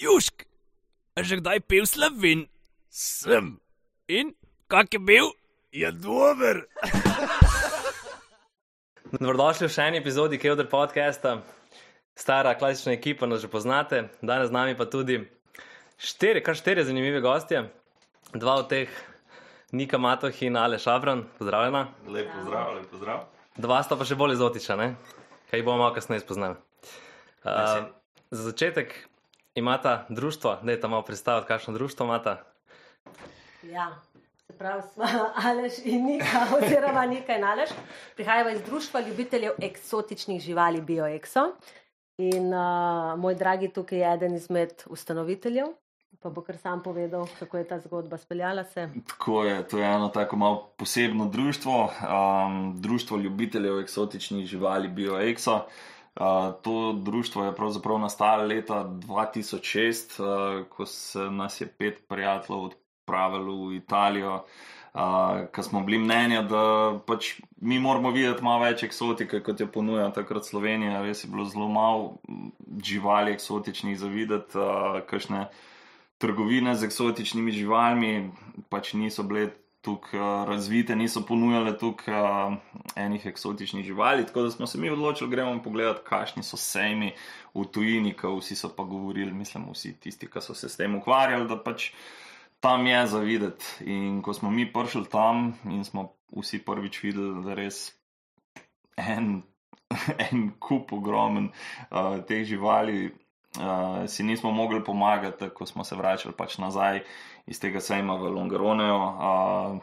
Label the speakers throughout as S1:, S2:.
S1: Južk, a že kdaj pil slovin? Sem. In kak je bil? Je dober.
S2: Dobrodošli v še eni epizodi Kevdr podcasta. Stara klasična ekipa, nas že poznate, danes z nami pa tudi štiri, kar štiri zanimive gostje. Dva od teh, Nika Matoh in Ale Šabran, pozdravljena.
S3: Lep pozdrav, lep pozdrav.
S2: Dva sta pa še bolj izotiča, ne? kaj bomo malo kasneje spoznali. Uh, za začetek imata društvo, da je tam malo predstaviti, kakšno društvo imata.
S4: Ja, se pravi, smo Aleš in Nika, oziroma Nika in Aleš. Prihajamo iz društva ljubiteljev eksotičnih živali BioExo. In uh, moj dragi tukaj je eden izmed ustanoviteljev, pa bo kar sam povedal, kako je ta zgodba speljala se.
S3: Tako je, to je eno tako malo posebno društvo, um, društvo ljubiteljev eksotičnih živali BioExo. Uh, to društvo je pravzaprav nastalo leta 2006, uh, ko se nas je pet prijateljev odpravilo v Italijo, uh, ko smo bili mnenja, da pač mi moramo videti malo več eksotike, kot je ponuja takrat Slovenija. Res je bilo zelo malo živali eksotičnih za videti, uh, kakšne trgovine z eksotičnimi živalmi pač niso bile tukaj uh, razvite, niso ponujale tukaj uh, enih eksotičnih živali. Tako da smo se mi odločili, gremo pogledat, kakšni so sejmi v tujini, ko vsi so pa govorili, mislim, vsi tisti, ki so se s tem ukvarjali, da pač tam je za videti. In ko smo mi prišli tam in smo vsi prvič videli, da res en. En kup ogromen uh, teh živali, uh, si nismo mogli pomagati, ko smo se vračali pač nazaj iz tega sejma v Longaronejo. Uh,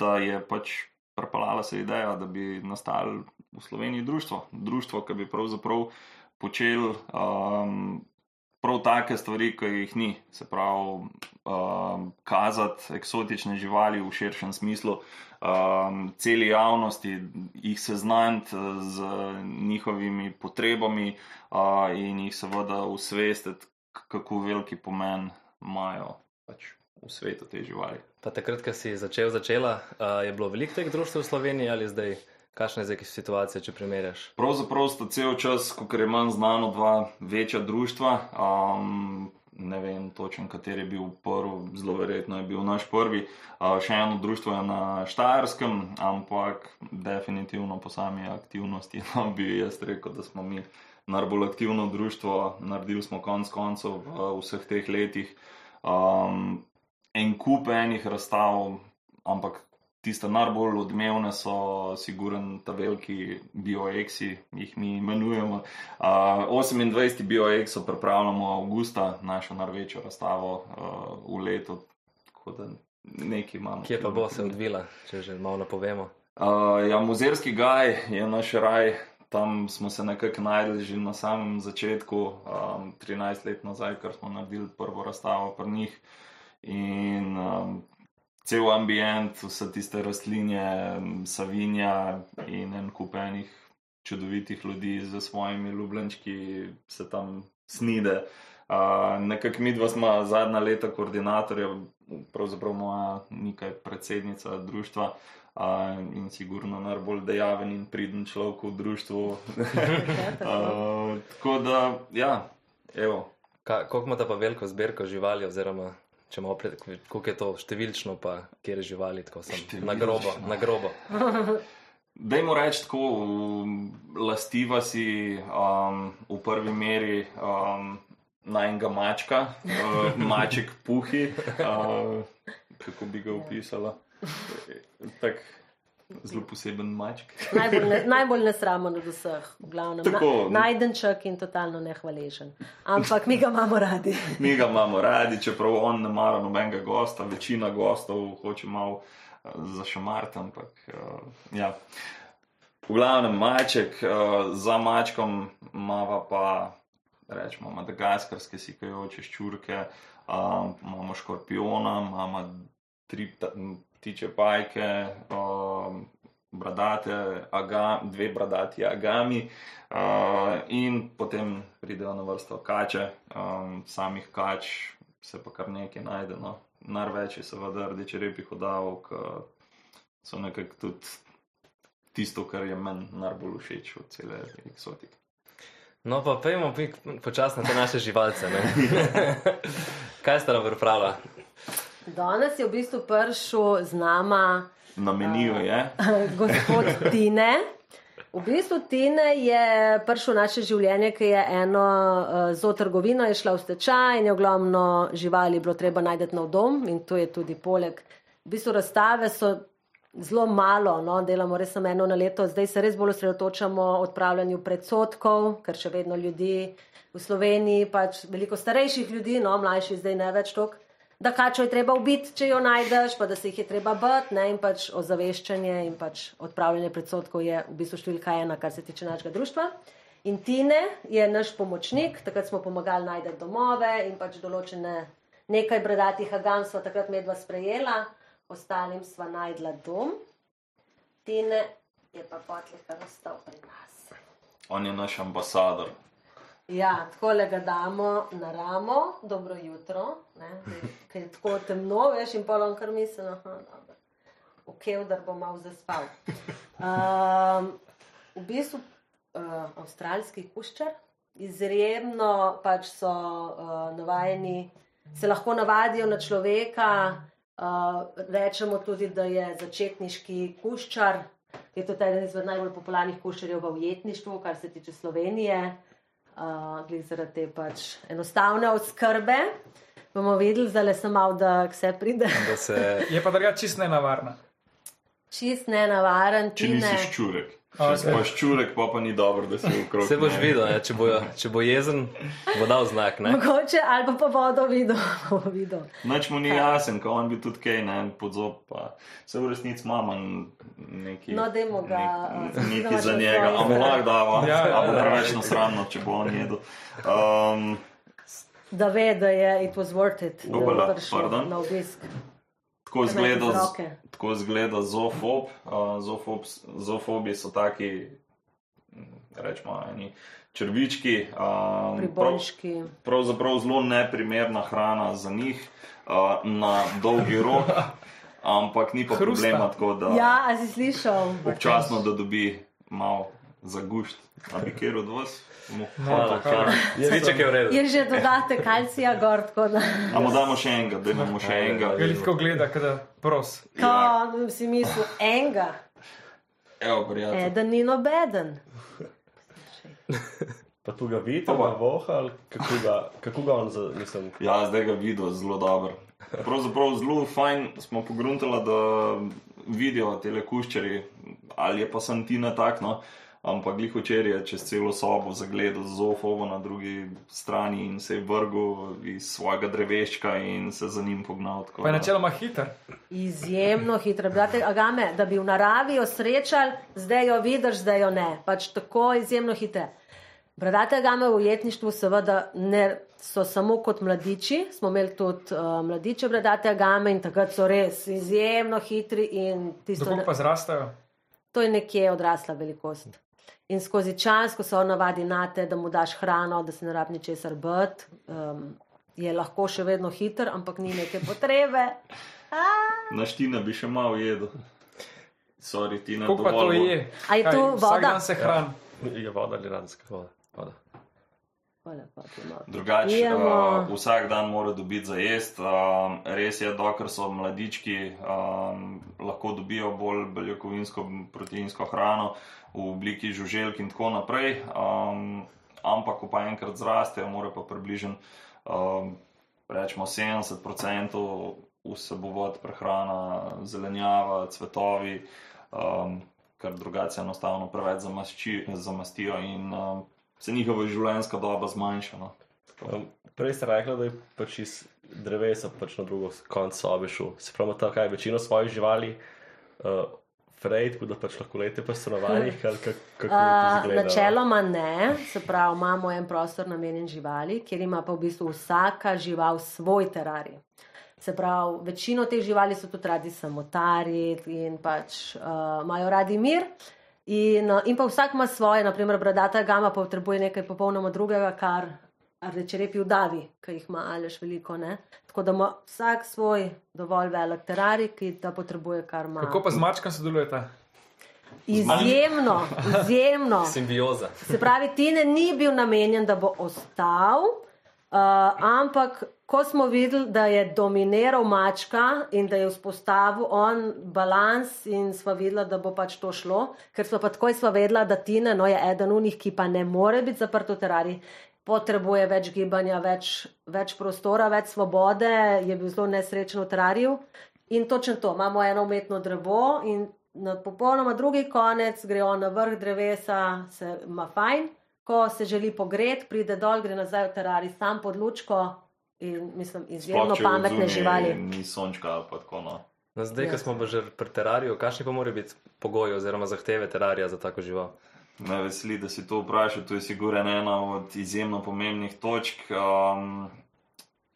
S3: da je pač prepeljala se ideja, da bi nastalo v Sloveniji društvo, društvo, ki bi pravzaprav počel um, prav take stvari, ki jih ni, se pravi, um, kazati eksotične živali v širšem smislu. Um, celi javnosti jih seznaniti z njihovimi potrebami uh, in jih seveda usvestiti, kako veliki pomen imajo pač v svetu te živali.
S2: Pa takrat, ko si začel, začela, uh, je bilo veliko teh društv v Sloveniji ali zdaj? Kakšna je zdaj situacija, če primerjaš?
S3: Pravzaprav sta cel čas, kot je manj znano, dva večja društva. Um, ne vem točno, kateri je bil prvi, zelo verjetno je bil naš prvi. Uh, še eno društvo je na Štajerskem, ampak definitivno po sami aktivnosti no, bi jaz rekel, da smo mi najbolj aktivno društvo. Naredili smo konc koncev v vseh teh letih um, en kup enih razstav, ampak tiste najbolj odmevne so, siguren, ta veliki bioexi, jih mi imenujemo. Uh, 28. bioexo pripravljamo avgusta, našo največjo razstavo uh, v letu.
S2: Kje pa bo se odvila, če že malo napovemo?
S3: Uh, ja, muzejski gaj je naš raj. Tam smo se nekako najdli že na samem začetku, um, 13 let nazaj, ker smo naredili prvo razstavo pri njih. In um, cel ambient, vse tiste rastlinje, savinja in en kupenih čudovitih ljudi z svojimi ljubljenčki se tam snide. Uh, nekako mi dva smo zadnja leta koordinatorja, pravzaprav moja nekaj predsednica društva. Uh, in sigurno najbolj dejaven in priden človek v društvu. uh, tako da, ja, evo.
S2: Kako ima ta pa veliko zbirko živali, oziroma če malo pred, koliko je to številčno, pa kje je živali, tako sem na grobo. Na grobo.
S3: Dajmo reči tako, lastiva si um, v prvi meri um, na enega mačka, uh, maček puhi, uh, kako bi ga opisala. Tak, zelo poseben maček.
S4: najbolj, ne, najbolj nesramen od vseh, v glavnem. Na, najdenček in totalno nehvaležen. Ampak mi ga imamo radi.
S3: mi ga imamo radi, čeprav on ne mara nobenega gosta, večina gostov hoče malo uh, zašamariti, ampak uh, ja. V glavnem maček, uh, za mačkom imamo pa, rečemo, madagaskarske sikajoče ščurke, uh, imamo škorpiona, imamo tri ptiče pajke, um, bradate, aga, dve bradati agami, uh, in potem pridejo na vrsto kače, um, samih kač se pa kar nekaj najde. No. Največ je seveda rdeče repi hodavov, ki so nekako tudi tisto, kar je meni najbolj všeč od cele eksotike.
S2: No, pa pojmo počasno te naše živalce. Kaj sta nam pripravila?
S4: Danes je v bistvu prišel z nama
S3: Na meniju je.
S4: gospod Tine. V bistvu Tine je prišel v naše življenje, ki je eno uh, zootrgovino, je šla v stečaj in je ogromno živali bilo treba najti nov dom in to je tudi poleg. V bistvu razstave so zelo malo, no, delamo res samo eno na leto, zdaj se res bolj osredotočamo o odpravljanju predsotkov, ker še vedno ljudi v Sloveniji, pač veliko starejših ljudi, no, mlajši zdaj ne več toliko. Da kačo je treba ubiti, če jo najdeš, pa da se jih je treba bati, ne, in pač ozaveščanje in pač odpravljanje predsotkov je v bistvu številka ena, kar se tiče našega društva. In Tine je naš pomočnik, takrat smo pomagali najti domove in pač določene nekaj bradatih agam sva takrat medva sprejela, ostalim sva najdla dom. Tine je pa potlika ostal pri nas.
S3: On je naš ambasador.
S4: Ja, tako le ga damo na ramo, dobro jutro, ne, ker je tako temno, veš, in polom kar misli, no, dobro, ok, da bo malo zaspal. Um, v bistvu uh, avstralski kuščar, izjemno pač so uh, navajeni, se lahko navadijo na človeka, uh, rečemo tudi, da je začetniški kuščar, je to eden izmed najbolj popularnih kuščarjev v ujetništvu, kar se tiče Slovenije uh, zaradi te pač enostavne oskrbe. Bomo videli, zdaj le sem malo, da vse pride.
S2: Da se
S5: Je pa drugače čist nenavarna.
S4: Čist nenavaren, ti ne.
S3: nisi ščurek. Če
S5: Ok.
S3: si pa ščurek, pa, pa ni dobro, da si okrog.
S2: Se boš videl, ne? če, bo, če bo jezen, bo dal znak. Ne?
S4: Mogoče ali pa vodo videl. videl.
S3: Noč mu ni jasen, ko on bi tudi kaj, ne, pod zob, pa se v resnici mama neki.
S4: No, dajmo ga,
S3: nek- Neki
S4: idemo
S3: za njega,
S4: svoje
S3: a mu lahko dava,
S5: Ja, ja, ja.
S3: preveč nasramno, če bo on jedel. Um,
S4: Da ve, da je it was worth it, da
S3: Dober
S4: je prišel
S3: pardon.
S4: na obisk.
S3: Tako zgleda, tako zgleda zoofob. Uh, zoofob. Zoofobi so taki, mm, rečemo, eni črvički. Um, prav,
S4: Pribojški.
S3: pravzaprav zelo neprimerna hrana za njih uh, na dolgi rok, ampak ni pa
S5: Hrusta.
S3: problema tako, da
S4: Ja, si slišal?
S3: občasno da dobi malo zagušt. A bi kjer od vas? Mu-
S5: No, tako je.
S2: Zviček je v redu.
S4: Je že dodate kalcija gor, tako da.
S3: A mu damo še enega, da imamo še enega.
S5: Veliko gleda, kada pros.
S3: Ja,
S4: Ko si mislil enega,
S3: evo, prijatelj.
S4: eden ni nobeden.
S6: Pa tu ga vidite,
S3: Pa
S6: voha, ali kako ga, kako ga on, za, mislim,
S3: Ja, zdaj ga vidijo zelo dobro. Pravzaprav zelo fajn smo pogruntali, da vidijo te kuščari, ali je pa sem ti na tak, no. Ampak glih včeraj je čez celo sobo zagledal zofovo na drugi strani in se je vrgel iz svojega dreveščka in se za njim pognal. tako
S5: Pa je načeloma hiter.
S4: Izjemno hitro. Brate, agame, da bi v naravi jo srečali, zdaj jo vidiš, zdaj jo ne. Pač tako izjemno hitre. Bradate agame v ujetništvu seveda ne so samo kot mladiči, smo imeli tudi uh, mladiče bradate agame in takrat so res izjemno hitri in tisto,
S5: Dokog pa zrastajo?
S4: to je nekje odrasla velikost. In skozi čas, ko se on navadi na te, da mu daš hrano, da se ne rabi ničesar bati, um, je lahko še vedno hiter, ampak ni neke potrebe.
S3: Naš Tina bi še malo jedel. Sorry, Tina,
S5: Kako pa to je?
S4: A je
S5: Kaj,
S4: to
S5: Vsak
S4: voda?
S5: dan se hrani.
S6: je voda ali ranska voda. voda.
S4: Hvala, pa ti malo.
S3: Drugače, uh, vsak dan mora dobiti za jesti. Um, res je, dokler so mladički, um, lahko dobijo bolj beljakovinsko, proteinsko hrano v obliki žuželk in tako naprej. Um, ampak, ko pa enkrat zrastejo, mora pa približno um, rečemo 70% vsebovati prehrana, zelenjava, cvetovi, um, ker drugače enostavno preveč zamašči, zamastijo in um, se njihova življenjska doba zmanjša. No.
S6: Um, prej ste rekli, da je pač iz drevesa pač na drugo konc sobe šel. Se pravi, ta kaj večino svojih živali, uh, Frej, tako da pač lahko lete po stanovanjih, ali kak, kako
S4: Uh, načeloma ne, se pravi, imamo en prostor namenjen živali, kjer ima pa v bistvu vsaka žival svoj terarij. Se pravi, večino teh živali so tudi radi samotari in pač uh, imajo radi mir. Uh, in pa vsak ima svoje, naprimer, bradata gama potrebuje nekaj popolnoma drugega, kar reče repi udavi, ki jih ima alež veliko. Ne? Tako da ima vsak svoj dovolj velik terarij, ki ta potrebuje, kar ima.
S5: Kako pa z mačkam sodelujete?
S4: Izjemno, izjemno.
S2: Simbioza.
S4: Se pravi, Tine ni bil namenjen, da bo ostal, ampak ko smo videli, da je dominiral mačka in da je vzpostavil on balans, in sva videla, da bo pač to šlo, ker sva pa takoj sva vedela, da Tine no, je eden unih, ki pa ne more biti zaprt v terariji. Potrebuje več gibanja, več, več prostora, več svobode, je bil zelo nesrečen v terariju. In točno to, imamo eno umetno drevo in na popolnoma drugi konec gre on na vrh drevesa, se ima fajn, ko se želi pogret, pride dol, gre nazaj v terarij, sam pod lučko in mislim, izjemno
S3: če
S4: pametne živali.
S3: Ni sončka pa tako. No.
S2: No, zdaj,
S4: Ja.
S2: ko smo že pri terariju, kakšni pa morajo biti pogoji oziroma zahteve terarija za tako žival?
S3: Me veseli, da si to vprašal. To je sigurno ena od izjemno pomembnih točk. Um,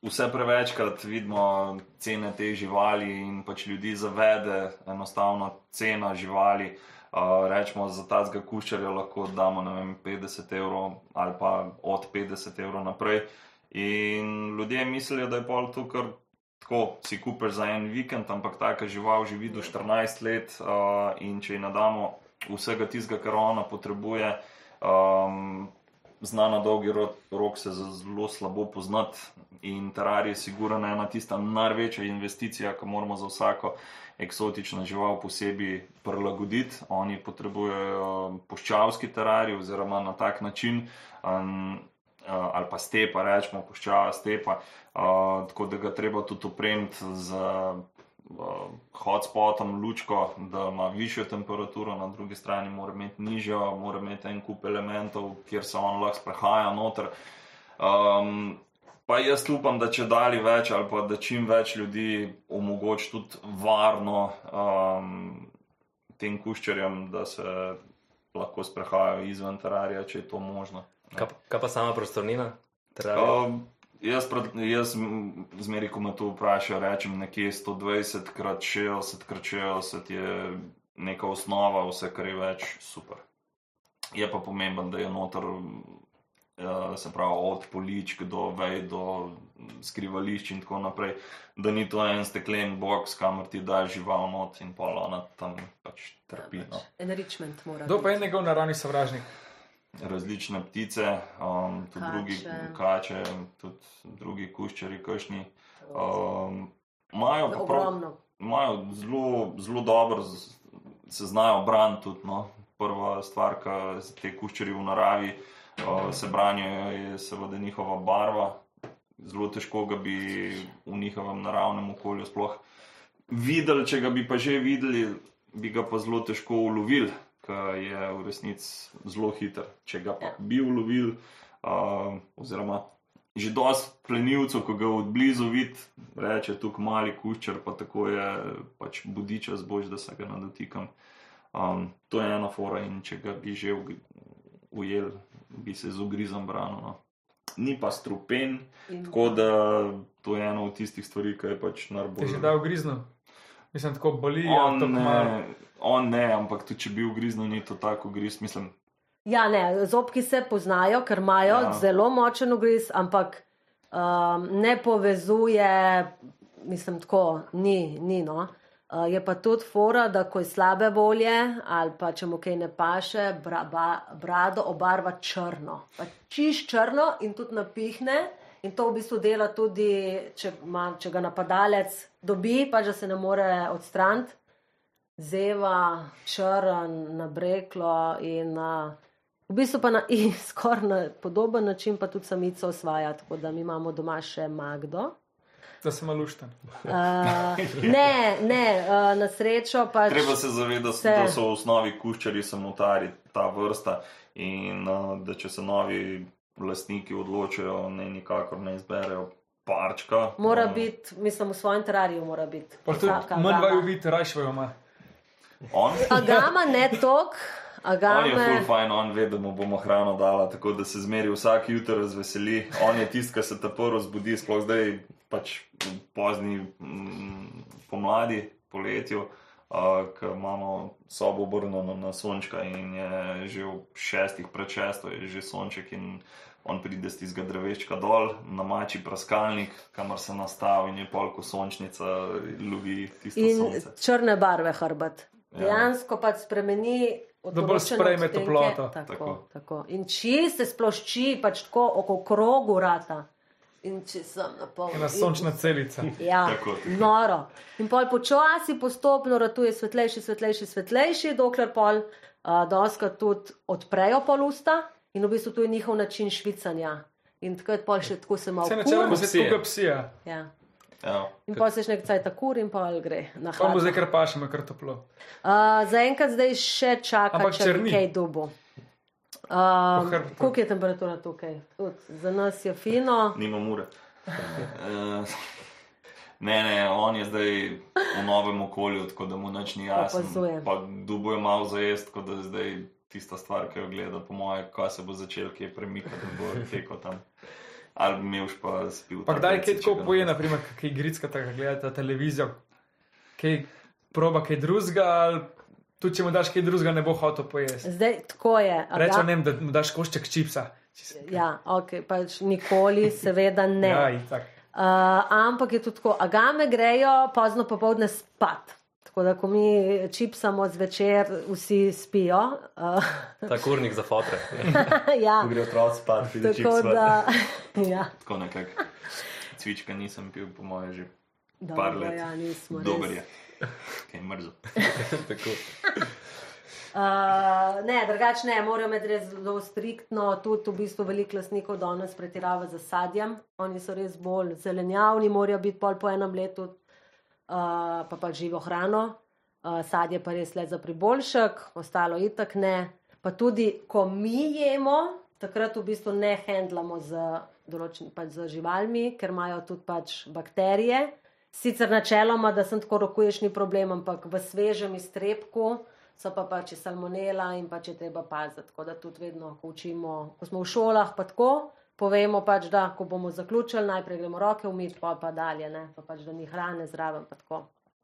S3: vse prevečkrat vidimo cene teh živali in pač ljudi zavede enostavno cena živali. Uh, rečemo, za tazga kuščarja lahko damo vem, 50 evrov ali pa od 50 evrov naprej. In ljudje mislijo, da je pol to kar tako, si kupiš za en vikend, ampak taka žival živi do 14 let uh, in če ji nadamo vsega tistega, kar ona potrebuje, um, zna na dolgi ro- rok se zelo slabo poznati. In terarij je sigurno ena tista največja investicija, ki moramo za vsako eksotično žival posebej prilagoditi. Oni potrebujejo puščavski terarij oziroma na tak način. Um, Uh, ali pa stepa, rečemo, puščava stepa, uh, tako da ga treba tudi opremiti z uh, hotspotom, lučko, da ima višjo temperaturo, na drugi strani mora imeti nižjo, mora imeti en kup elementov, kjer se on lahko sprehaja noter. Um, pa jaz upam, da če dali več ali pa da čim več ljudi omogoči tudi varno um, tem kuščarjem, da se lahko sprehajajo izven terarija, če je to možno.
S2: Kaj, pa- kaj pa sama prostornina?
S3: Um, jaz, pred, jaz zmeraj, ko me to vprašajo, rečem nekje 120 krat 60 krat 60 je neka osnova, vse kar je več, super. Je pa pomemben, da je noter, se pravi, od poličk do vej, do skrivališč in tako naprej, da ni to en steklen box, kamor ti da žival not in pol ona tam pač trpi. No.
S4: Enrichment mora
S5: Kdo pa je njegov naravni sovražnik?
S3: različne ptice, um, tudi
S4: Kače.
S3: drugi kače, tudi drugi kuščari, kašni. Um, Imajo pa prav,
S4: Ogromno.
S3: imajo zelo, zelo dobro, se znajo braniti tudi. No. Prva stvar, ki te kuščari v naravi uh, se branijo, je seveda njihova barva. Zelo težko ga bi v njihovem naravnem okolju sploh videli, če ga bi pa že videli, bi ga pa zelo težko ulovili, ker je v resnici zelo hiter. Če ga pa
S4: Ja.
S3: bi ulovili, uh, oziroma že dosti plenilcev, ko ga od blizu vidi, reče tukaj mali kuščar, pa tako je pač budiča zbož, da se ga ne dotikam. Um, to je ena fora in če ga bi že ug- ujel, bi se z ugrizom branil. No. Ni pa strupen,
S4: In-
S3: tako da to je ena od tistih stvari, ki je pač
S5: Ti
S3: najbolj.
S5: že dal grizno? Mislim, tako boli,
S3: On
S5: tako malo.
S3: ne, on ne, ampak tudi če bi ugriznil, ni to tako ugriz. Mislim,
S4: Ja, ne, zobki se poznajo, ker imajo
S3: Ja.
S4: ja. zelo močen ugriz, ampak um, ne povezuje, mislim, tako ni. ni no. Uh, je pa tudi fora, da ko je slabe volje ali pa če mu kaj ne paše, bra, ba, brado obarva črno. Pa čiš črno in tudi napihne. In to v bistvu dela tudi, če, ima, če ga napadalec dobi, pa že se ne more odstraniti zeva, črn, nabreklo in uh, v bistvu pa na skoraj podoben način pa tudi samica osvaja, tako da mi imamo doma še Magdo.
S5: Da sem malušten.
S4: Uh, ne, ne, uh, na srečo pač.
S3: treba se zavedati,
S4: se-
S3: da so v osnovi kuščari samotari, ta vrsta. In uh, da če se novi lastniki odločijo, ne nikakor ne izberejo parčka.
S4: Mora
S3: um,
S4: biti, mislim, v svojem terariju mora biti.
S5: Pa manj
S4: agama.
S5: vaju vidite, rajšvajo ima.
S3: On,
S4: Agama ne tok,
S3: on je
S4: agame.
S3: fajn, on ve, da mu bomo hrano dala, tako da se zmeri vsak jutro razveseli. On je tisti, ki se ta prvo zbudi, sploh zdaj pač pozni mm, pomladi, poletju. Uh, Ker imamo sobo obrnjeno na sončka, in je že v šestih, pred šesto je že sonček, in on pride z tistega dreveščka dol, namači praskalnik, kamor se nastavi, in je polko sončnica, lovi tisto
S4: In
S3: sonce.
S4: črne barve hrbet. dejansko pač spremeni.
S5: Da bolj sprejme toploto.
S4: Tako,
S3: Tako.
S4: tako. tako. In če se splošči, pač tako okoli krogu rata. In če sem na pol.
S5: Ena sončna celica.
S4: Ja,
S3: Tako, tako.
S4: noro. In pol počasi, postopno ratuje svetlejši, svetlejši, svetlejši, dokler pol uh, doska tudi odprejo pol usta in v bistvu to je njihov način švicanja. In takrat pol še tako se malo
S5: Vse načeloma se tukaj psija.
S4: Ja.
S3: Ja.
S4: In pol se še nekaj kur in pol gre na
S5: Pa mu
S4: hladno.
S5: zdaj kar pašemo, kar toplo.
S4: Uh, Zaenkrat zdaj še čaka,
S5: Ampak
S4: če bi
S5: črni.
S4: kaj dubo.
S5: Po
S4: Um, koliko je temperatura tukaj? Tud, za nas je fino.
S3: Nima mure. Eh, Ne, ne, on je zdaj v novem okolju, tako da mu nič ni jasno.
S4: Opazuje.
S3: Pa dubuje malo za jesti, tako da je zdaj tista stvar, ki jo gleda, po moje, ko se bo začel kje premikati, da bo tekel tam. Ali bi imel pa spil.
S5: Pa kdaj kaj tako poje, naprimer, kaj gricka, tako gledate televizijo, kaj proba kaj drugega, ali tudi če mu daš kaj drugega, ne bo hotel pojesti.
S4: Zdaj tako je.
S5: Rečem,
S4: ga-
S5: ne, da mu daš košček čipsa.
S4: Ja, ok, pač nikoli, seveda ne.
S5: Ja, itak.
S4: Uh, ampak je tudi tako, agame grejo pozno popovdne spat. Tako da, ko mi čipsamo zvečer, vsi spijo.
S2: Ta kurnik za fotre.
S4: ja,
S6: Ko gre otroci spat, vidi
S4: tako
S6: čips.
S4: da. ja,
S3: Tako nekako. Cvička nisem pil, po moje, že
S4: dobro,
S3: par let.
S4: ja, nismo. res.
S3: Dober je. Kaj je mrzo.
S2: Tako.
S4: Uh, ne, drugače ne, morajo imeti res zelo striktno. Tudi v bistvu veliko lasnikov danes pretirava z sadjem. Oni so res bolj zelenjavni, morajo biti pol po enem letu, uh, pa pa živo hrano. Uh, sadje pa res le za priboljšek, ostalo itak ne. Pa tudi, ko mi jemo, takrat v bistvu ne handlamo z, določen, pač z živalmi, ker imajo tudi pač bakterije. Sicer načeloma, da sem tako rokuješ, ni problem, ampak v svežem iztrebku so pa pač salmonela in pač je treba paziti. Tako da tudi vedno, ko učimo, ko smo v šolah, pa tako. Povemo pač, da ko bomo zaključili, najprej gremo roke umiti, pa pa dalje, ne? pa pač, da ni hrane zraven. pa Tako,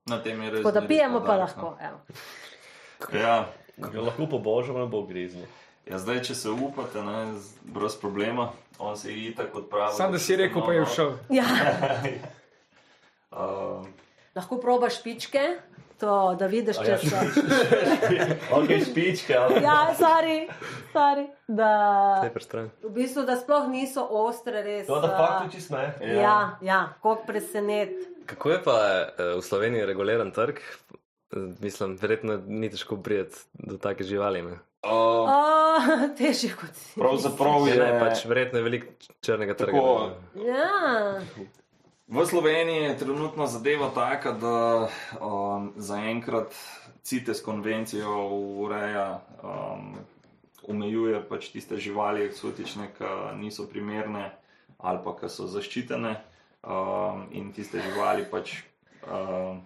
S3: Na tem je res.
S4: tako da pijemo, pa lahko.
S3: No. Ja,
S6: Ga lahko po božjem ne bo griznil.
S3: ja, zdaj, če se upate, ne, brez problema, on se je itak odpravil.
S5: Sam da si rekel, pa je všel.
S4: Ja,
S3: Uh,
S4: lahko probaš špičke, to, da vidiš, če
S6: ja,
S4: so.
S6: Ok, špičke, ali
S4: Ja, sorry, sorry, da v bistvu, da sploh niso ostre, res.
S6: to, da fakt tudi ne.
S4: Ja, ja, koliko presenet.
S2: Kako je pa eh, v Sloveniji reguliran trg? Mislim, verjetno ni težko prijeti do take živali. Ne?
S3: uh,
S4: Oh, težje kot si.
S3: pravzaprav
S2: Je, ne, pač verjetno je veliko črnega trga.
S3: Tako,
S2: ne.
S4: Ja,
S3: V Sloveniji je trenutno zadeva taka, da um, zaenkrat CITES konvencijo ureja, um, omejuje pač tiste živali eksotične, ki niso primerne ali pa ki so zaščitene. Um, in tiste živali pač um,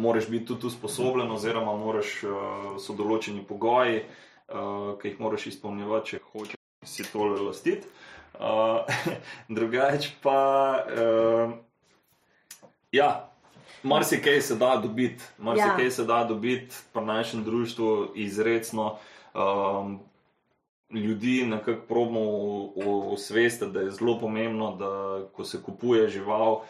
S3: moraš biti tudi usposobljen, oziroma moraš, uh, so določeni pogoji, uh, ki jih moraš izpolnjevati, če hočeš si tole lastiti. Uh, drugače pa, uh, ja, marsikaj se da dobiti, marsikaj
S4: Ja.
S3: se da dobiti pri našem društvu izredno. Um, ljudi nekako probamo osvestiti, da je zelo pomembno, da ko se kupuje žival,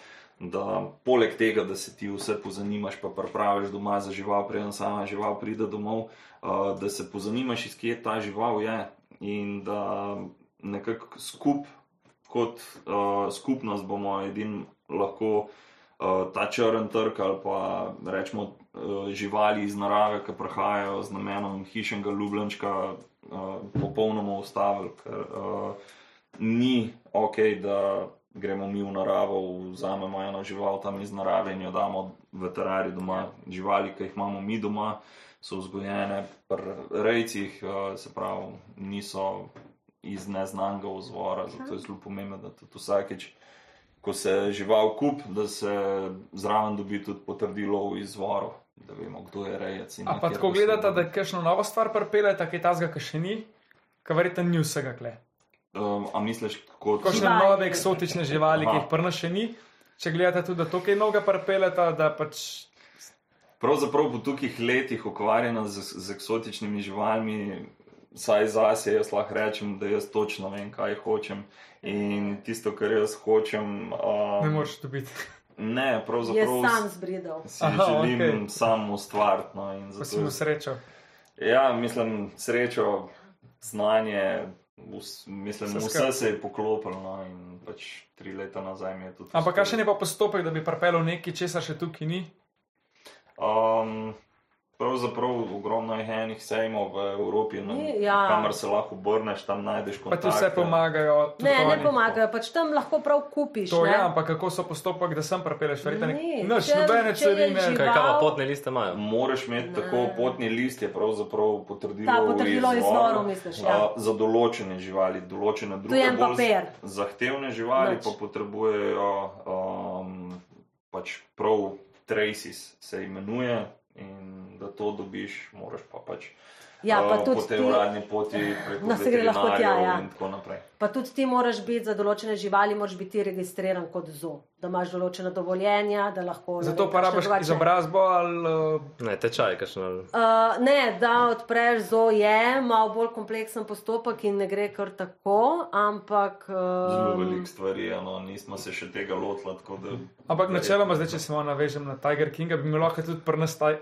S3: da poleg tega, da se ti vse pozanimaš, pa pripraviš doma za žival, preden sama žival pride domov, uh, da se pozanimaš, iz kje ta žival je in da nekako skup, kot uh, skupnost bomo edin lahko ta črn trg ali pa rečemo uh, živali iz narave, ki prihajajo z namenom hišnega ljubljenčka, uh, popolnoma ustavili, ker ni ok, da gremo mi v naravo, vzamemo eno žival tam iz narave in jo damo v terari doma. Živali, ki jih imamo mi doma, so vzgojene pri rejcih, se pravi, niso iz neznanega vzvora, zato je zelo pomembno, da tudi vsakeč. Ko se žival kup, da se zraven dobi tudi potrdilo o izvoru, da vemo, kdo je rejec.
S5: A pa tako gledate, da kakšno novo stvar pripeljete, kaj tazga, ki še ni, ki verjetno ni vsega kle.
S3: Um, a misliš, kot
S5: Kakšne
S4: Živali.
S5: nove eksotične živali, ki
S3: Aha.
S5: jih prna še ni. Če gledate tudi, da to kaj novega pripeljete, da pač
S3: Pravzaprav po tukih letih ukvarjanja z, z eksotičnimi živalmi, saj zase jaz lahko rečem, da jaz točno vem, kaj hočem. In tisto, kar jaz hočem,
S5: ne
S3: um,
S5: moreš dobiti.
S3: Ne,
S4: Je
S3: pravzaprav
S4: sam zbridal.
S3: si
S5: Aha,
S3: želim okay. sam ustvariti. No, in
S5: Pa si
S3: zato-
S5: mu srečo.
S3: Ja, mislim, srečo, znanje, vs, mislim,
S5: Vse
S3: vse, se je poklopilo. No, in pač tri leta nazaj mi je tudi.
S5: Ampak kakšen je pa postopek, da bi pripeljal nekaj, česar še tukaj ni?
S3: Um, pravzaprav ogromno je enih sejmov v Evropi, na,
S4: Ni- ja.
S3: kamor se lahko obrneš, tam najdeš
S5: Pa
S3: kontakte.
S5: ti vse pomagajo.
S4: Ne, ne pomagajo, pač tam lahko prav kupiš.
S5: To
S4: ne.
S5: je, ampak kako so postopek, da sem pripelješ, verjetno
S4: Ni,
S5: Noč,
S4: če-
S5: nobene
S4: je
S5: carine.
S2: Kaj, kaj pa potne liste imajo?
S3: Moraš imeti
S4: Ne.
S3: tako potni list, je pravzaprav potrdilo,
S4: Ta potrdilo
S3: o
S4: izvoru, misliš, ja.
S3: a, za določene živali, določene druge zahtevne živali
S4: Nič.
S3: pa potrebujejo um, pač prav traces se imenuje in da to dobiš, moraš pa pač
S4: Ja, pa tudi
S3: po tej
S4: ti-
S3: uradni poti preko
S4: No, se gre lahko tja,
S3: veterinarjev
S4: ja.
S3: in tako naprej.
S4: Pa tudi ti moraš biti za določene živali, moraš biti registriran kot zo, da imaš določena dovoljenja, da lahko. ne
S5: Zato pa rabiš izobrazbo ali
S2: Ne, tečaj, kakšno.
S4: Uh, ne, da odpreš zo je malo bolj kompleksen postopek in ne gre kar tako, ampak.
S3: Zelo
S4: Um,
S3: veliko stvari, je, no, nismo se še tega lotili. tako Da,
S5: Ampak načeloma, zdaj, če se malo navežem na Tiger Kinga, bi mi lahko tudi prnas uh,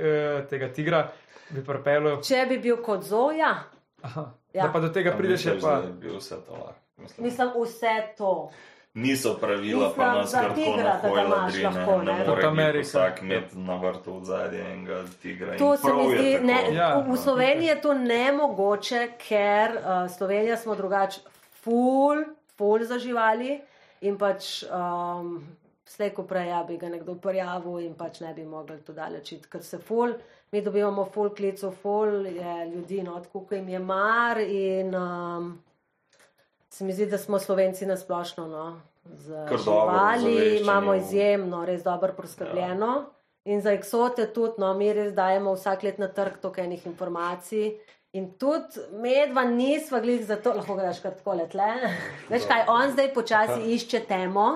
S5: tega tigra, bi pripeljal.
S4: če bi bil kot zoja,
S5: Aha.
S4: Ja.
S5: Da pa do tega
S3: A
S5: prideš, je pa.
S3: bil vse to lahko. Mislim,
S4: mislim vse to.
S3: Niso pravila,
S4: Mislim,
S3: pa nas
S4: za
S3: kar tako
S4: tigra,
S3: na
S4: da ga
S3: hojla
S4: imaš
S3: drine.
S4: lahko,
S3: Ne
S4: ne.
S3: more
S5: Amerika.
S3: vsak imeti na vrtu od zadja enega tigra. in
S4: To se mi
S3: je
S4: zdi, ne,
S5: Ja.
S4: v, v Sloveniji je to nemogoče, ker uh, Slovenija smo drugače ful, ful za živali in pač um, slej ko prej ja, bi ga nekdo prijavil in pač ne bi mogli to daleč ker se ful, mi dobivamo ful klicev, ful je ljudi, no, tako ko jim je mar in um, se mi zdi, da smo Slovenci nasplošno, no, z živali imamo
S3: v-
S4: izjemno, res dobro poskrbljeno. Ja. In za eksote tudi, no, mi res dajemo vsak let na trg toliko enih informacij. In tudi medva nisva glih za to, lahko daš kar tako letle. Veš kaj, on zdaj počasi išče temo,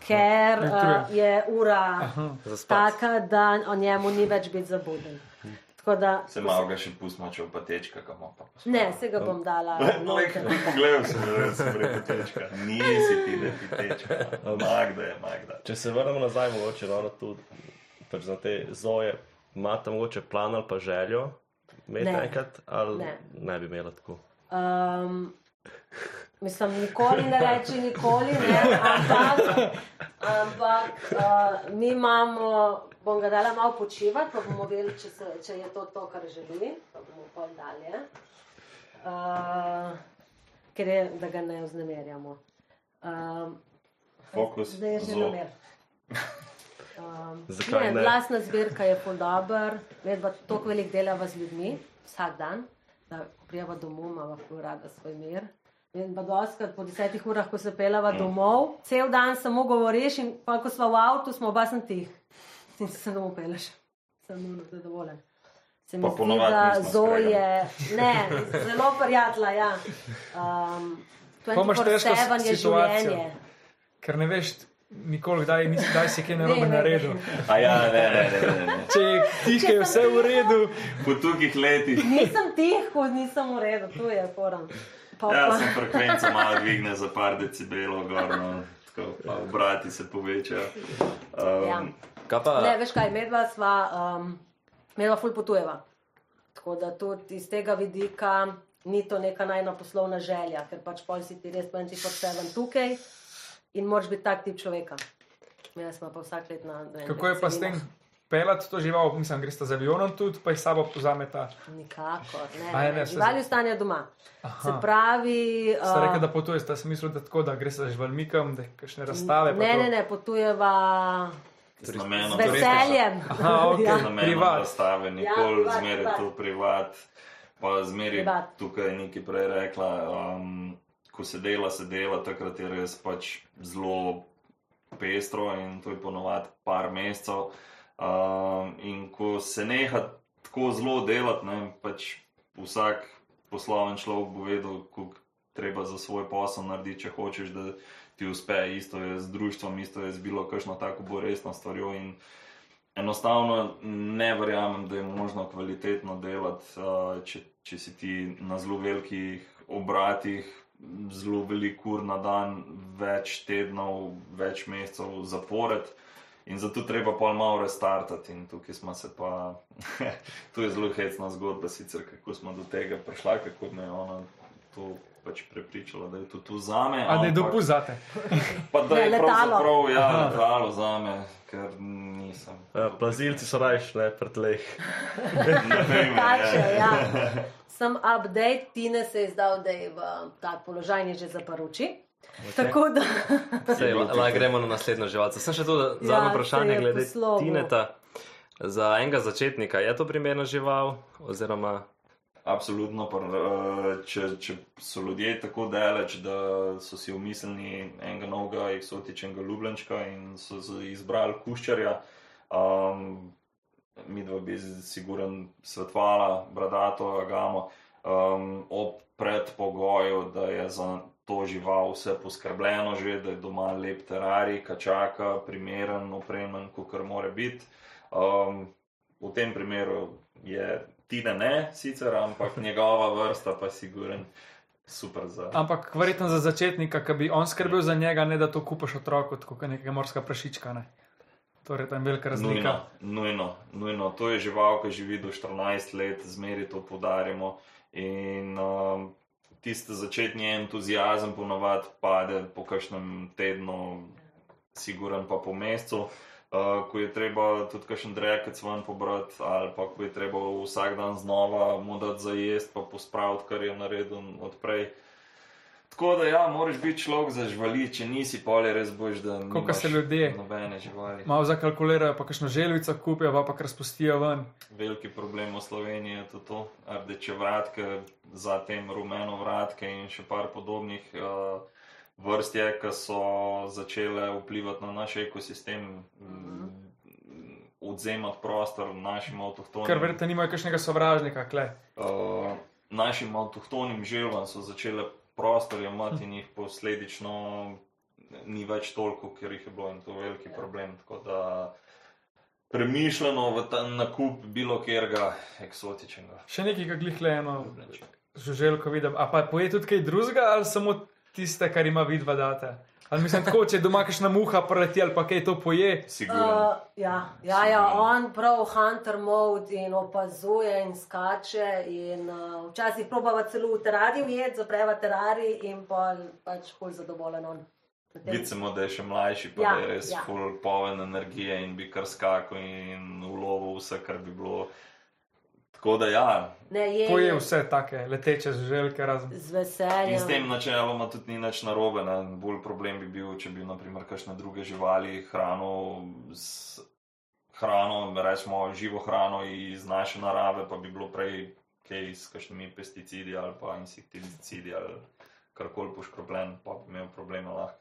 S4: ker uh, je ura taka, da o njemu ni več biti zabuden. Tako da,
S3: Se malo ga še pustimo, če pa tečka, kam pa.
S4: ne, se ga bom dala. noter.
S3: Pogledal sem, da sem rekel tečka. Nisi ti, da ti tečka. Magda je, Magda.
S6: Če se vrnemo nazaj, mogoče ravno tu, pač za te zoje, imate mogoče plan ali pa željo imeti
S4: Ne.
S6: enkrat, ali
S4: Ne.
S6: ne bi imela tako.
S4: Um, mislim, nikoli ne reči, nikoli ne, ampak, ampak uh, mi imamo, bom ga dala malo počivati, pa bomo videli, če, se, če je to to, kar želi, pa bomo pol dalje. Uh, ker je, da ga ne vznemirjamo. Um,
S3: Fokus,
S4: Zdaj je že namer. Um,
S6: Zakaj
S4: ne,
S6: ne?
S4: Glasna zbirka je dobr, medva toliko velik delava z ljudmi vsak dan, da prijava domov, ima ful rada svoj mir. In pa doskrat po desetih urah, ko se pelava domov, cel dan samo govoriš in pa ko smo v avtu, smo oba sem tih. In se domov peleš. Sem nujno zadovoljen. Se mi zdi, da Zoje, ne, zelo prijatla, ja. Um,
S5: Pa imaš težko
S4: 24/7 je
S5: situacijo.
S4: življenje.
S5: Ker ne veš nikoli, kdaj, nisi, kdaj si kaj
S4: Ne,
S5: narobe naredil.
S3: ja, ne, ne, ne. ne, ne.
S5: Če je tiho, je vse v redu.
S3: Po tukih letih.
S4: Nisem tiho, nisem v redu, tu je forum. Pa,
S3: Ja, sem frekvenco malo dvigne za par decibelov, gor, no, tako, pa obrati se povečajo. Um,
S4: ja.
S2: Kaj pa?
S4: Ne, veš kaj, medva sva, um, medva ful potujeva. Tako da tudi iz tega vidika ni to neka najna poslovna želja, ker pač pol si ti res 24-7 tukaj in moraš biti tak tip človeka. Jaz smo pa vsak let na. ne vem,
S5: Kako je pa s tem pelati to žival, mislim, greš z avionom tudi, pa jih sabo pozameta.
S4: Nikakor, ne.
S5: A
S4: ne,
S5: ne,
S4: Živali ostanejo doma.
S5: Aha.
S4: Se pravi.
S5: Ste rekli,
S4: uh,
S5: da potuješ, da sem mislil, da tako, da greš z živalmikom, da kakšne razstave. pa
S4: Ne,
S5: to.
S4: ne, ne, potujeva
S3: z namenom,
S4: z veseljem.
S5: Aha, ok.
S4: ja.
S3: z namenom
S5: Privat.
S3: razstave, nikoli
S4: privat,
S3: zmeraj
S4: privat.
S3: to privat. Pa zmeraj
S4: Privat.
S3: tukaj je nekaj prej rekla, um, ko se dela, se dela, takrat je res pač zelo pestro in to je ponovadi par mesecev. Um, in ko se neha tako zelo delati, pač vsak posloven človek bo vedel, koliko treba za svoj posel narediti, če hočeš, da ti uspe. Isto je z društvom, isto je z bilo kakšno tako bo resno stvarjo. In enostavno ne verjamem, da je možno kvalitetno delati, uh, če, če si ti na zelo velikih obratih, zelo velik ur na dan, več tednov, več mesecev zapored. In zato treba pol malo restartati. In tukaj smo se pa, tu je zelo hecna zgodba, sicer kako smo do tega prišla, kako me je ona to pač prepričala, da je to tu zame.
S5: A da je dopuzate.
S3: Pa da je
S4: letalo.
S3: pravzaprav ja, letalo zame, ker nisem.
S6: Uh, plazilci so rajš, ne pretleh.
S4: Tače,
S3: ne.
S4: ja. Sem update, Tine se je zdal, da je v tak položaj že zaprl oči. Tako da
S2: Sej, la, la, gremo na naslednjo živalco. Sem še tu zadnje
S4: Ja,
S2: vprašanje glede
S4: poslovil.
S2: Tineta. Za enega začetnika je to primerna žival? Oziroma,
S3: Absolutno, pa, eh, če, če so ljudje tako daleč, da so si umislili enega novega eksotičnega ljubljenčka in so izbrali kuščarja, um, mi dva bi siguren svetovala, bradato, agamo, um, ob predpogoju, da je za to žival vse poskrbljeno že, da je doma lep terarij, kačaka, primeren, opremljen, kot mora biti. Um, v tem primeru je Tina ne, sicer, ampak njegova vrsta pa je siguren super za.
S5: Ampak verjetno za začetnika, ki bi on skrbel za njega, ne da to kupaš otroku, kot nekega morska prašička. Ne? Torej, tam je velika razlika.
S3: Nujno, nujno, nujno. To je žival, ki živi do 14 let, zmeri to podarjamo. In um, tisti začetni entuzijazem ponavadi pade po kakšnem tednu, siguren pa po mesecu. Uh, ko je treba tudi kakšen drekec ven pobrati, ali pa ko je treba vsak dan znova mu dati za jesti, pa pospraviti, kar je naredil odprej. Tako da, ja, moraš biti človek za živali, če nisi polje, res boš, da
S5: Koliko
S3: nimaš
S5: se ljudje
S3: nobene živali.
S5: Malo zakalkulirajo, pa kakšno želvico kupijo, pa pa kar spustijo ven.
S3: Veliki problem v Sloveniji je tudi to, rdeče vratke, zatem rumeno vratke in še par podobnih uh, vrst je, ki so začele vplivati na naš ekosistem, mm, odzemati prostor našim avtohtonim.
S5: Ker verjetno nimajo kakšnega sovražnika, kle.
S3: Uh, našim avtohtonim želvam so začele prostor imati in jih posledično ni več toliko, ker jih je bilo in to je veliki problem. Tako da premišljeno v ta nakup bilo kjerga eksotičnega.
S5: Še nekaj, kar glih le eno žuželko vidim. A pa poje tudi kaj drugega ali samo tiste, kar ima vidva date? Ali mislim, tako, če doma kakšna muha preleti ali pa kaj to poje.
S3: Sigurno.
S4: Uh, ja, ja, ja, on prav hunter mode in opazuje in skače. In, uh, včasih probava celo v terariju jed, zapreva terarij in pa pač bolj zadovoljen on. Potem-
S3: Vidimo, da je še mlajši, pa
S4: Ja,
S3: je res
S4: ja.
S3: full poln energije in bi kar skakal in ulovil vse, kar bi bilo. Tako da ja,
S4: Ne, je,
S5: Poje
S4: je
S5: vse take leteče žuželke razen.
S4: z veseljem.
S3: In s tem načeloma tudi ni nič narobe. Ne? Bolj problem bi bil, če bi naprimer kakšne druge živali hrano z hrano, rečemo živo hrano iz naše narave, pa bi bilo prej kaj s kakšnimi pesticidi ali pa insekticidi ali karkoli poškropljen, pa bi imel probleme lahko,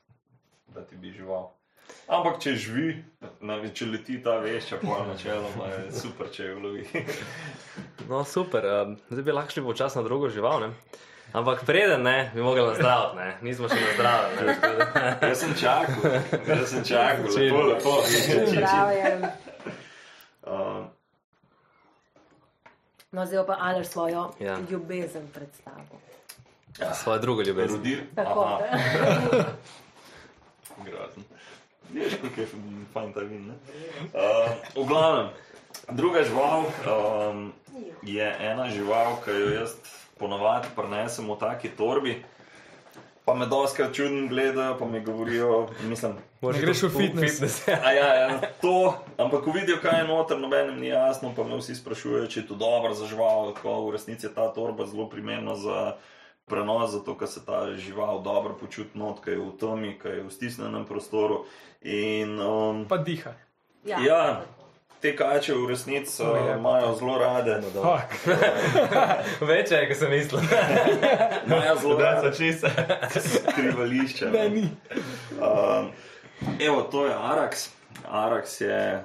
S3: da ti bi žival. Ampak če živi, če leti ta vešča, pa načeloma je super, če jo lovi.
S2: no super, um, zdaj bi lahko šli počasi na drugo žival. Ne? Ampak preden ne, bi mogli nazdraviti, ne? nismo še nazdravili.
S3: Jaz sem čakal, jaz sem čakal, lepo, lepo.
S4: Zdravjem.
S3: Uh,
S4: No, zdaj pa Aleš svojo
S2: Ja.
S4: ja. ljubezen predstavil.
S2: Svojo drugo ljubezen.
S3: Rudir.
S4: Tako.
S3: Aha, grozen. Veš, kako je fajn ta vin. ne? Uh, v glavnem, druga žival um, je ena žival, ki jo jaz ponovadi prenesem v taki torbi. Pa me doskrat čudno gledajo, pa mi govorijo, mislim,
S5: Ne greš v fitness.
S3: A ja, ja, to, ampak ko vidijo, kaj je noter, nobenem ni jasno, pa me vsi sprašujejo, če je to dobro za žival. Tako v resnici je ta torba zelo primerna za prenos, zato ker se ta žival dobro počuti not, kaj je v temi, kaj je v stisnjenem prostoru. In um,
S5: Pa diha.
S4: Ja.
S3: ja, te kače v resnici uh, imajo zelo rade.
S5: Fuck.
S2: Več je, kot sem mislil.
S3: Imajo zelo
S6: Da
S3: rade
S6: so čiste.
S3: skrivališča.
S5: Ne, ni.
S3: Um, evo, to je Arax. Arax je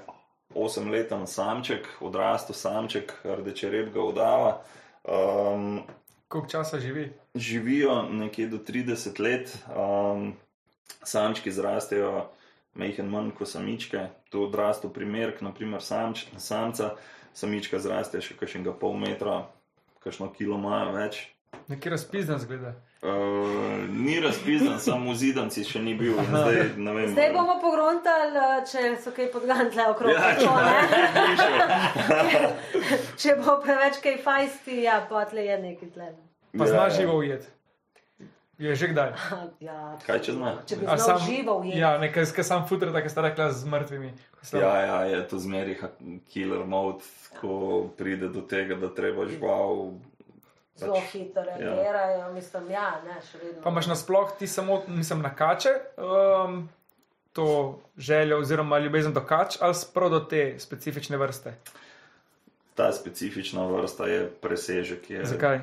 S3: 8-leten samček, odrastel samček, rdeče rep ga udava. Um,
S5: Koliko časa živi?
S3: živijo nekje do 30 let, um, samčki zrastejo majhen manj kot samičke. To odrastel primerk, naprimer samč, samca, samička zraste še kakšnega pol metra, kakšno kilo ima več.
S5: Nekje razpizden zgleda.
S3: Uh, ni razpisan, samo v zidanci še ni bil. Zdaj, ne vem,
S4: Zdaj bomo pogruntali, če so kaj podgantle okrog.
S3: Ja,
S4: ne?
S3: Piše.
S4: če bo preveč kaj fajsti, ja, pa tle je neki tle.
S5: Pa
S3: Ja,
S5: znaš
S3: ja.
S5: živo ujet. Je že kdaj.
S4: Ja,
S3: Kaj če zna?
S4: če bi znal
S5: sam-
S4: živo ujeti.
S5: Ja, nekaj, ki sam futer, tako sta rekla z mrtvimi. Mislim,
S3: Ja, ja, je to zmeri killer mode, ko pride do tega, da treba žival.
S4: Zelo hitro reagirajo, mislim, ja, ne, še vedno.
S5: Pa imaš nasploh ti samo, mislim, na kače, um, to željo oziroma ljubezen do kač, ali sprav do te specifične vrste.
S3: Ta specifična vrsta je presežek. Je
S5: Zakaj?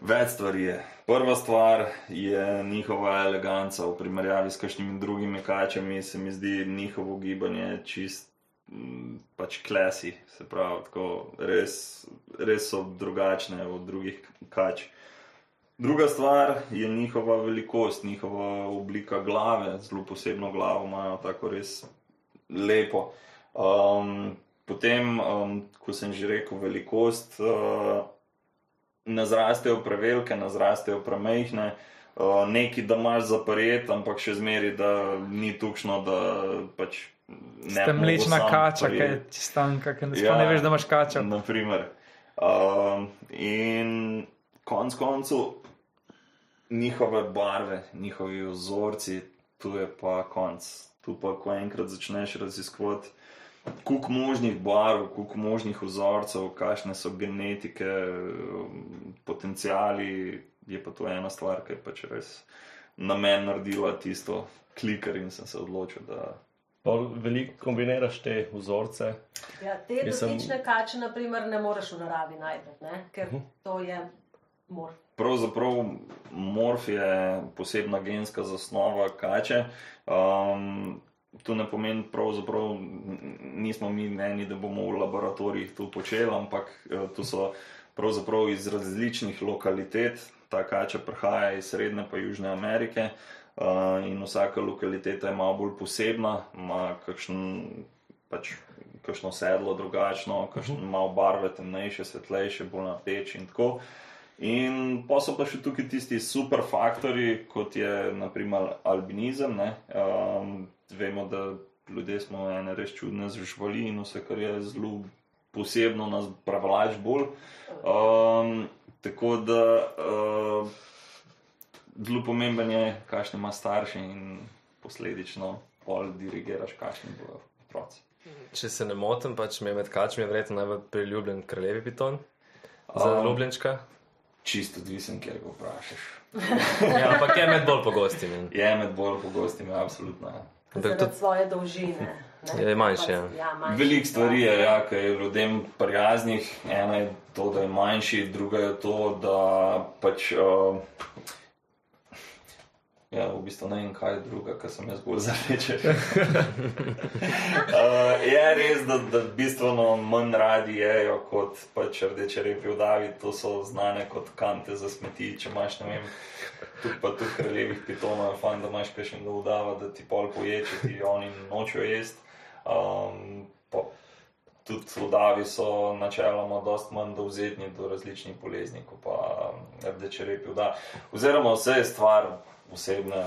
S3: Več stvari je. Prva stvar je njihova eleganca v primerjavi s kakšnimi drugimi kačami. Se mi zdi njihovo gibanje čist pač klasi, se pravi, tako res, res so drugačne od drugih kač. Druga stvar je njihova velikost, njihova oblika glave, zelo posebno glavo imajo, tako res lepo. Um, potem, um, ko sem že rekel, velikost. Uh, ne zrastejo prevelike, ne zrastejo premehne. Uh, neki, da imaš zapored, ampak še zmeri, da ni tukšno, da pač ne.
S5: Ste mlečna kača, je
S3: prijeti.
S5: čistanka, ki ne,
S3: Ja.
S5: ne veš, da imaš kačo.
S3: Naprimer. Um, in konc koncev njihove barve, njihovi vzorci, tu je pa konc. Tu pa, ko enkrat začneš raziskovati, koliko možnih barv, koliko možnih vzorcev, kakšne so genetike, um, potencijali, je pa to ena stvar, ki je pač res na meni naredila tisto klikar in sem se odločil, da
S6: veliko kombiniraš te vzorce.
S4: Ja, te
S6: Mislim-
S4: dotične kače, naprimer, ne moreš v naravi najti, ne? ker
S3: Mhm.
S4: to je morf.
S3: Pravzaprav morf je posebna genska zasnova kače. Um, to ne pomeni, pravzaprav nismo mi meni, da bomo v laboratorijih to počeli, ampak eh, to so pravzaprav iz različnih lokalitet. Ta kača prihaja iz Srednje pa Južne Amerike uh, in vsaka lokaliteta je malo bolj posebna, ima kakšen, pač, kakšno sedlo drugačno, kakšno malo barve temnejše, svetlejše, bolj napeč in tako. In pa so pa še tukaj tisti super faktori, kot je naprimer albinizem. ne. Um, vemo, da ljudje smo ene res čudne živali in vse, kar je zelo posebno, nas prevlač bolj. Um, tako da uh, zelo pomemben je, kakšne ima starše in posledično pol dirigiraš, kakšni bodo otroci.
S2: Če se ne motim, pač mi je med kačmi verjetno najbolj priljubljen kraljevi piton. Za
S3: Um,
S2: ljubljenčka.
S3: Čisto odvisen, kjer ga vprašaš.
S2: Ja, ampak je med bolj pogostimi.
S3: Je med bolj pogostimi, absolutno. ja.
S4: Zaradi
S2: tudi-
S4: svoje dolžine. ne.
S2: Je manjši, ja.
S4: Ja, manjši,
S3: Veliko stvari je,
S4: ja.
S3: ja, ki je ljudem prijaznih. Ena je to, da je manjši, druga je to, da pač. Uh, ja, v bistvu ne vem, kaj je druga, ker sem jaz bolj zareče. uh, je res, da, da bistveno manj radi jejo kot pač rdeče repi v Davi, to so znane kot kante za smeti. Če imaš, ne vem, tu pa tu kraljevih pitonov, je fajn, da imaš kakšnega udava, da ti pol poječe, ti oni nočejo jesti. Um, pa tudi vodavi so načeloma dosti manj dovzetni do različnih bolezni, kot pa um, rdeče repi voda. Oziroma vse je stvar osebne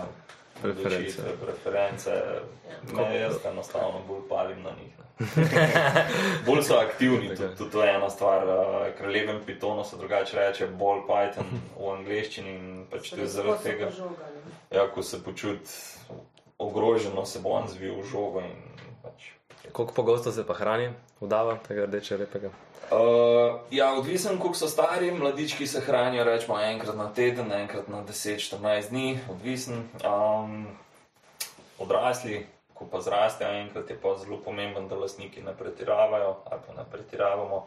S2: Preference.
S3: preference. Ne, jaz enostavno bolj palim na njih. ne. bolj so aktivni, tudi, tudi to je ena stvar. uh, Kraljevem pitonu se drugače reče ball python v angleščini in pač to je zaradi tega. Ja, ko se počuti ogroženo, se bo on zvil v žogo. Pač.
S2: Koliko pogosto se pa hrani, udava tega rdeče repega?
S3: Uh, ja, odvisen, koliko so stari, mladički se hranijo rečemo enkrat na teden, enkrat na 10-14 dni, odvisen. Um, odrasli, ko pa zrastejo enkrat, je pa zelo pomemben, da lastniki ne pretiravajo ali pa ne pretiravamo.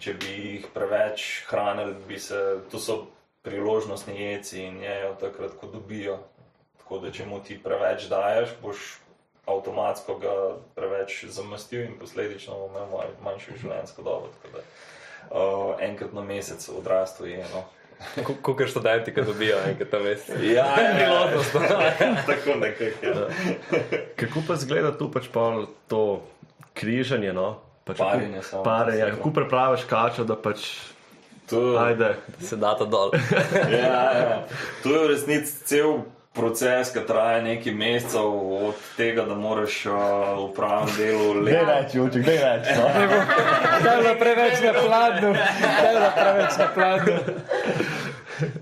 S3: Če bi jih preveč hranili, bi se, to so priložnostni jeci in jejo takrat, ko dobijo. Tako da, če mu ti preveč daješ, boš avtomatsko ga preveč zamastil in posledično imel manj- manjšo življenjsko dobo. Da, Uh, enkrat na mesec odrastu je eno.
S2: Koliko študenti, ki dobijo enkrat na mesec?
S3: Ja,
S2: Priložnost.
S3: tako nekako. Ja.
S6: Kako pa zgleda tu pač pol to križanje? No? Pač
S3: Parjenje samo.
S6: Parjenje. Kako pripraviš kačo, da pač
S3: To,
S6: Ajde.
S2: Se data dol.
S3: ja, ja. to je v resnici cel proces, ki traja nekaj mesecev, od tega, da moraš uh, v pravem delu
S6: Dej
S3: leta.
S6: reči, uček, dej reči. No.
S5: Da je bilo preveč na pladnju, da je bilo preveč na pladnju.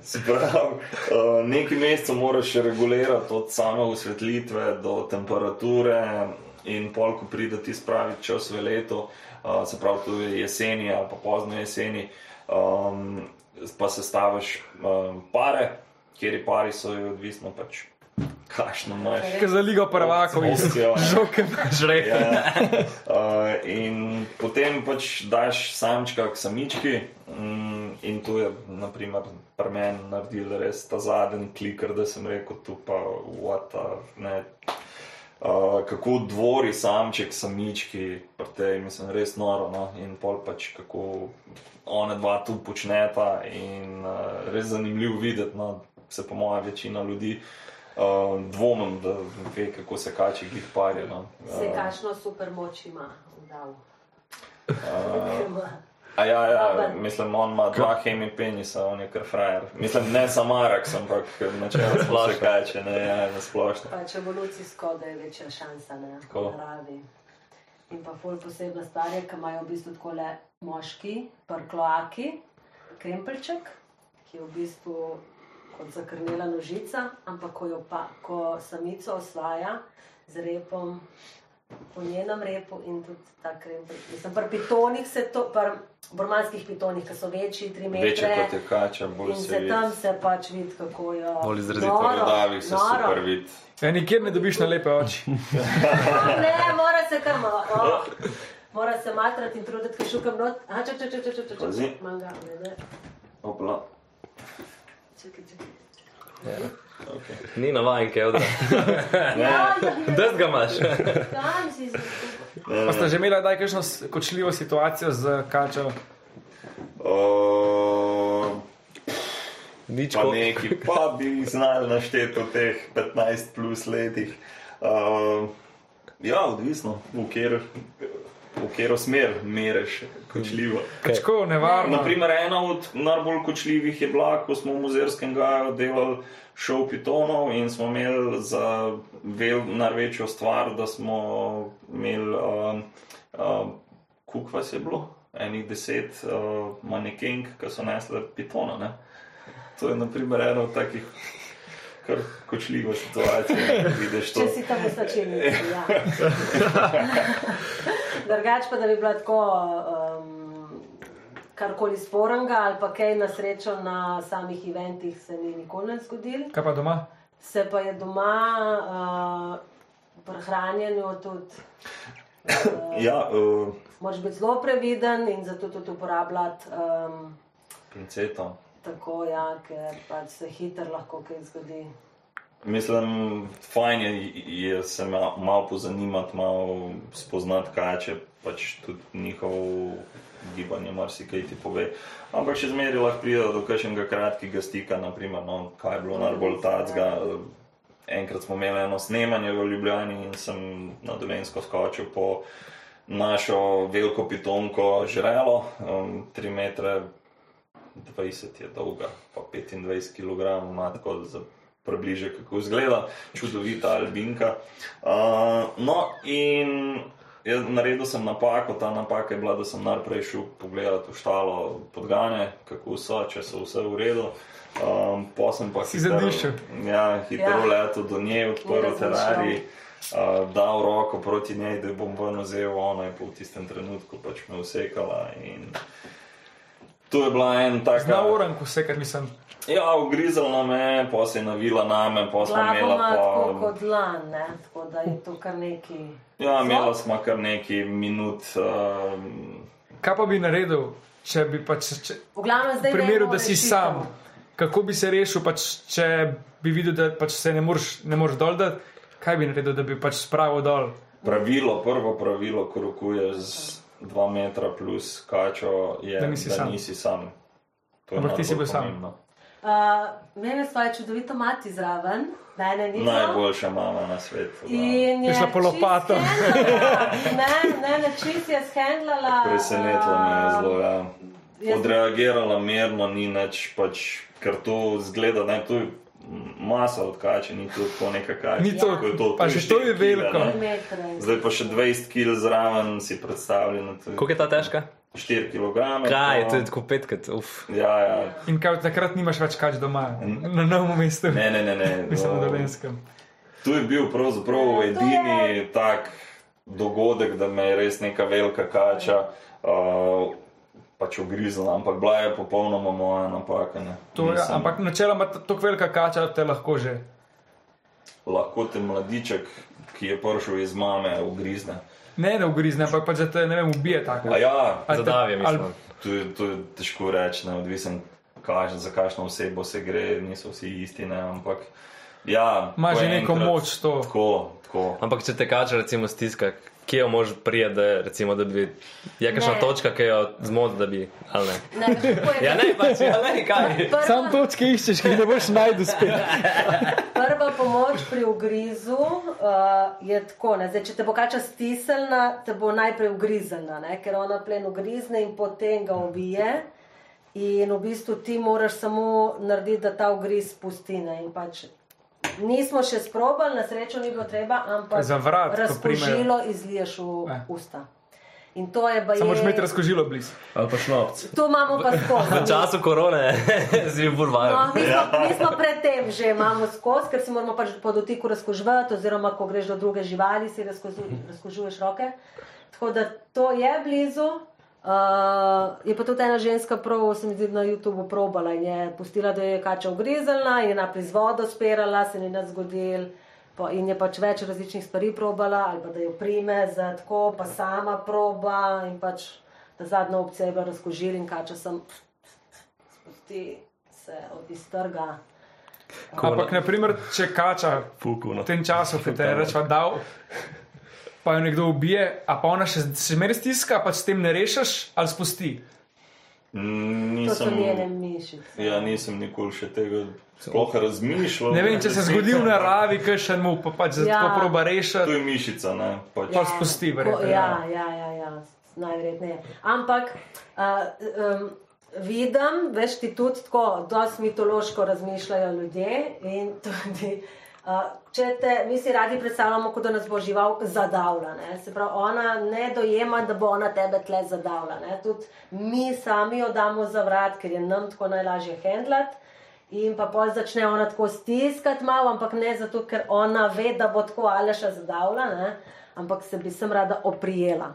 S3: Se pravi, uh, nekaj mesecev moraš regulirati od same osvetlitve do temperature in pol, ko pride ti spravi čas v letu, uh, se pravi, tu je jeseni ali pa pozno jeseni, um, pa se staviš um, pare, kjer pari so je odvisno pač, kakšno imaš.
S5: Kaj za ligo prvakov iz
S3: Opcijo, ja.
S5: žoke.
S2: Žrek.
S3: Ja. Uh, in potem pač daš samčka k samički, mm, in tu je, naprimer, pri meni naredil res ta zadnji kliker, da sem rekel, tu pa vata, ne. Uh, kako dvori samček samički, pri tej mislim res noro, no? in pol pač kako one dva tu počneta in uh, res zanimivo videti, no? Se po mojem večina ljudi uh, dvomim, da ve, kako se kači glih parje. No?
S4: Se kakšno super moč ima vdal.
S3: Uh, A ja, ja, mislim, on ima dva hemi penisa, on je kar frajer. Mislim, ne samo Araks, ampak načeloma se kače, ne, ja, na splošno.
S4: Pač evolucijsko, da je večja šansa v naravi. In pa ful posebna stvar je, ki imajo v bistvu tako le moški, prkloaki, krempelček, ki je v bistvu kot zakrnela nožica, ampak ko, jo pa, ko samico osvaja z repom po njenem repu in tudi ta krempelj. Mislim, pri pitonih se to, pri burmanskih pitonih, ki so večji, 3 metre.
S3: Večje kot je kača, bolj se
S4: se
S3: vidi.
S4: tam se pač vidi, kako jo.
S2: Bolj izrazito.
S3: Davih se
S4: noro.
S3: super vidi.
S5: Ja, nikjer ne dobiš na lepe oči.
S4: Ne, mora se kar malo. Oh. Mora se matrati in truditi, ker šukam not. Aha, čak, čak, čak, čak, čak, čak.
S3: Pazi.
S4: Manga, ne, ne.
S3: Opla.
S4: Čakaj.
S3: Okay.
S2: Ni navajen, kevdra.
S4: Ja, ja, ja.
S2: Dest ga imaš.
S5: Pa ste že imeli kdaj kakšno kočljivo situacijo z kačo?
S3: Uh,
S2: Nič
S3: pa neki, pa bi jih znali našteti v teh 15 plus letih. Uh, ja, odvisno, v kjer, v katero smer meriš kočljivo.
S5: Kačko, nevarno.
S3: Naprimer, ena od najbolj kočljivih je bila, ko smo v muzerskem gaju delali šov pitonov in smo imeli za vel, največjo stvar, da smo imeli, um, um, koliko vas je bilo, enih deset uh, manekenk, ki so nesle pitona. Ne? To je naprimer ena od takih. Kar kočljiva situacija, da vidiš to.
S4: Če si tam v slačilnici, ja. Drugač pa, da bi bila tako um, karkoli sporenga ali pa kaj na srečo na samih eventih se ni nikoli ne zgodilo.
S5: Kaj pa doma?
S4: Se pa je doma uh, pri hranjenju tudi. Uh,
S3: Ja, uh,
S4: Moraš biti zelo previden in zato tudi uporabljati um,
S3: pinceto.
S4: tako, ja, ker pač se hitro lahko kaj zgodi.
S3: Mislim, fajn je, je se ma- malo pozanimati, malo spoznati kače, pač tudi njihovo gibanje, marsikaj ti pove. Ampak še zmeraj lahko pride do kakšnega kratkega stika, naprimer, no, kaj je bilo najbolj tacga. Enkrat smo imeli eno snemanje v Ljubljani in sem na Dolensko skočil po našo veliko pitonko žrelo, um, 3 metre 20 je dolga, pa 25 kg, ima tako za približe, kako izgleda, čudovita albinka. Uh, no, in jaz naredil sem napako, ta napaka je bila, da sem najprej šel pogledati v štalo podgane, kako so, če so vse v redu. Um, pa sem pa
S5: Si zadišel.
S3: Ja, hitro
S4: Ja.
S3: letel do nje, odprl terarij. Uh, dal roko proti njej, da bom ven vzel, ona je pa v tistem trenutku pač me usekala. In to je bila en tak.
S5: Na oranku vse, kar nisem.
S3: Ja, ugrizala me, pa se je navila name, pa smo imela
S4: ima tako
S3: pa.
S4: kot lan, ne? tako da je to kar neki.
S3: Ja, imela smo kar nekaj minut. Um,
S5: Kaj pa bi naredil, če bi pač. Če,
S4: V glavnem zdaj
S5: v primeru, da si
S4: rešitev.
S5: sam, kako bi se rešil, pač, če bi videl, da pač se ne moreš, ne moreš dol dati, kaj bi naredil, da bi pač spravil dol.
S3: pravilo, prvo pravilo, ko rokuješ z 2 metra plus kačo, je,
S5: Da nisi
S3: da
S5: sam.
S3: nisi sam.
S5: Ampak ti si bil sam.
S4: Uh, mene svoje čudovito mati zraven, mene ni bilo.
S3: Najboljša mama na svetu.
S4: In
S5: Je
S4: je
S5: šla po lopato.
S4: Ne, ne, ne, čist je shendlala.
S3: Presenetilo me je zelo. Ja. Odreagirala mirno, ni nič, pač, ker to zgleda, da je to masa od kače, ni to tako neka kača.
S5: Ni to-
S3: je to,
S5: pa
S3: je štiri
S5: to je veliko.
S3: ne.
S4: Metre.
S3: Zdaj pa še 20 kg zraven si predstavljeno.
S2: Koliko je ta težka?
S3: 4 kg.
S2: Kaj, to je tako petkrat, uf.
S3: Ja, ja.
S5: In kaj takrat nimaš več kač doma, na novem mestu,
S3: Ne, ne, ne. ne.
S5: mislim na
S3: no.
S5: Dolenskem.
S3: Tu je bil pravzaprav
S4: Ja,
S3: edini tak dogodek, da me je res neka velika kača uh, pač ugriznila, ampak bila je popolnoma moja napaka. Ne.
S5: To
S3: Nisem-
S5: ampak načeloma tako velika kača te lahko že.
S3: Lahko te mladiček, ki je prišel iz mame, ugrizne.
S5: Ne, da ugrizne, ampak pač da te ne vem, ubije tako.
S3: A ja,
S5: Ali te- ali-
S3: to je, to je težko reči, neodvisen, kaž, za kakšno osebo se gre, niso vsi isti, ne, ampak ja.
S5: Ima
S3: ko
S5: že neko
S3: enkrat-
S5: moč to.
S3: Tako, tako.
S2: Ampak če te kača recimo stiska, kje jo moraš prijeti, da, recimo, da bi, je kakšna
S4: Ne.
S2: točka, ki jo zmot, da bi, ali ne?
S4: Ne, kako je
S2: Ja ne, pač, ja ne, kaj.
S4: Prva-
S5: Sam točke iščeš, ki ne boš najdel spet.
S4: Prva pomoč pri ugrizu uh, je tako. Ne? Zdaj, če te bo kača stisnila, te bo najprej ugriznila, ne? ker ona plen ugrizne in potem ga ubije. In v bistvu ti moraš samo narediti, da ta ugriz pusti. ne, in Pač nismo še sprobali, na srečo ni bilo treba, ampak
S5: vrat,
S4: razpožilo izliješ v
S5: Eh.
S4: usta. In to je baje.
S5: Samo moraš imeti razkožilo blizu.
S6: Ali pa šnopc.
S4: To imamo pa skozi.
S2: V času korone si bil bolj
S4: No, mi, smo, mi smo predtem že imamo skozi, ker si moramo pač po dotiku razkožvati, oziroma ko greš do druge živali, si razkožu, razkožuješ roke. Tako da to je blizu. Uh, je pa tudi ena ženska, prav se mi zdi, na YouTubu probala in je pustila, da je kača ugrizelna in je naprej z vodo spirala, se ni nič zgodil. Pa, in je pač več različnih stvari probala, ali pa da jo prime za tako, pa sama proba. In pač ta zadnja opcija je bila razkožil in kača sem spusti se od iztrga.
S5: Ampak, naprimer, če kača
S6: Fuku, no.
S5: v tem času, ki te je rečva dal, pa jo nekdo ubije, a pa ona še meri stiska, pa s tem ne rešiš ali spusti.
S3: Mm,
S4: To
S3: Nisem, ja, nisem nikoli še tega sploh razmišljal.
S5: Ne vem, če se zgodi v naravi, kaj še mu pa pač
S4: Ja.
S5: zato proba
S3: To
S5: rešiti.
S3: je mišica, ne. Pač.
S5: Pa spusti,
S4: ko-
S5: verjetno,
S4: Ja,
S5: ja.
S4: ja, ja, ja, najverjetneje. Ampak uh, um, vidim, veš ti tudi tako, dosti mitološko razmišljajo ljudje in tudi. Če te, mi si radi predstavljamo, kot da nas bo žival zadavla. Ne? Se pravi, ona ne dojema, da bo ona tebe tle zadavla. Ne? Tudi mi sami jo damo za vrat, ker je nam tako najlažje handlat. In pa pol začne ona tako stiskati malo, ampak ne zato, ker ona ve, da bo tako aleša zadavla, ne? ampak se bi sem rada oprijela.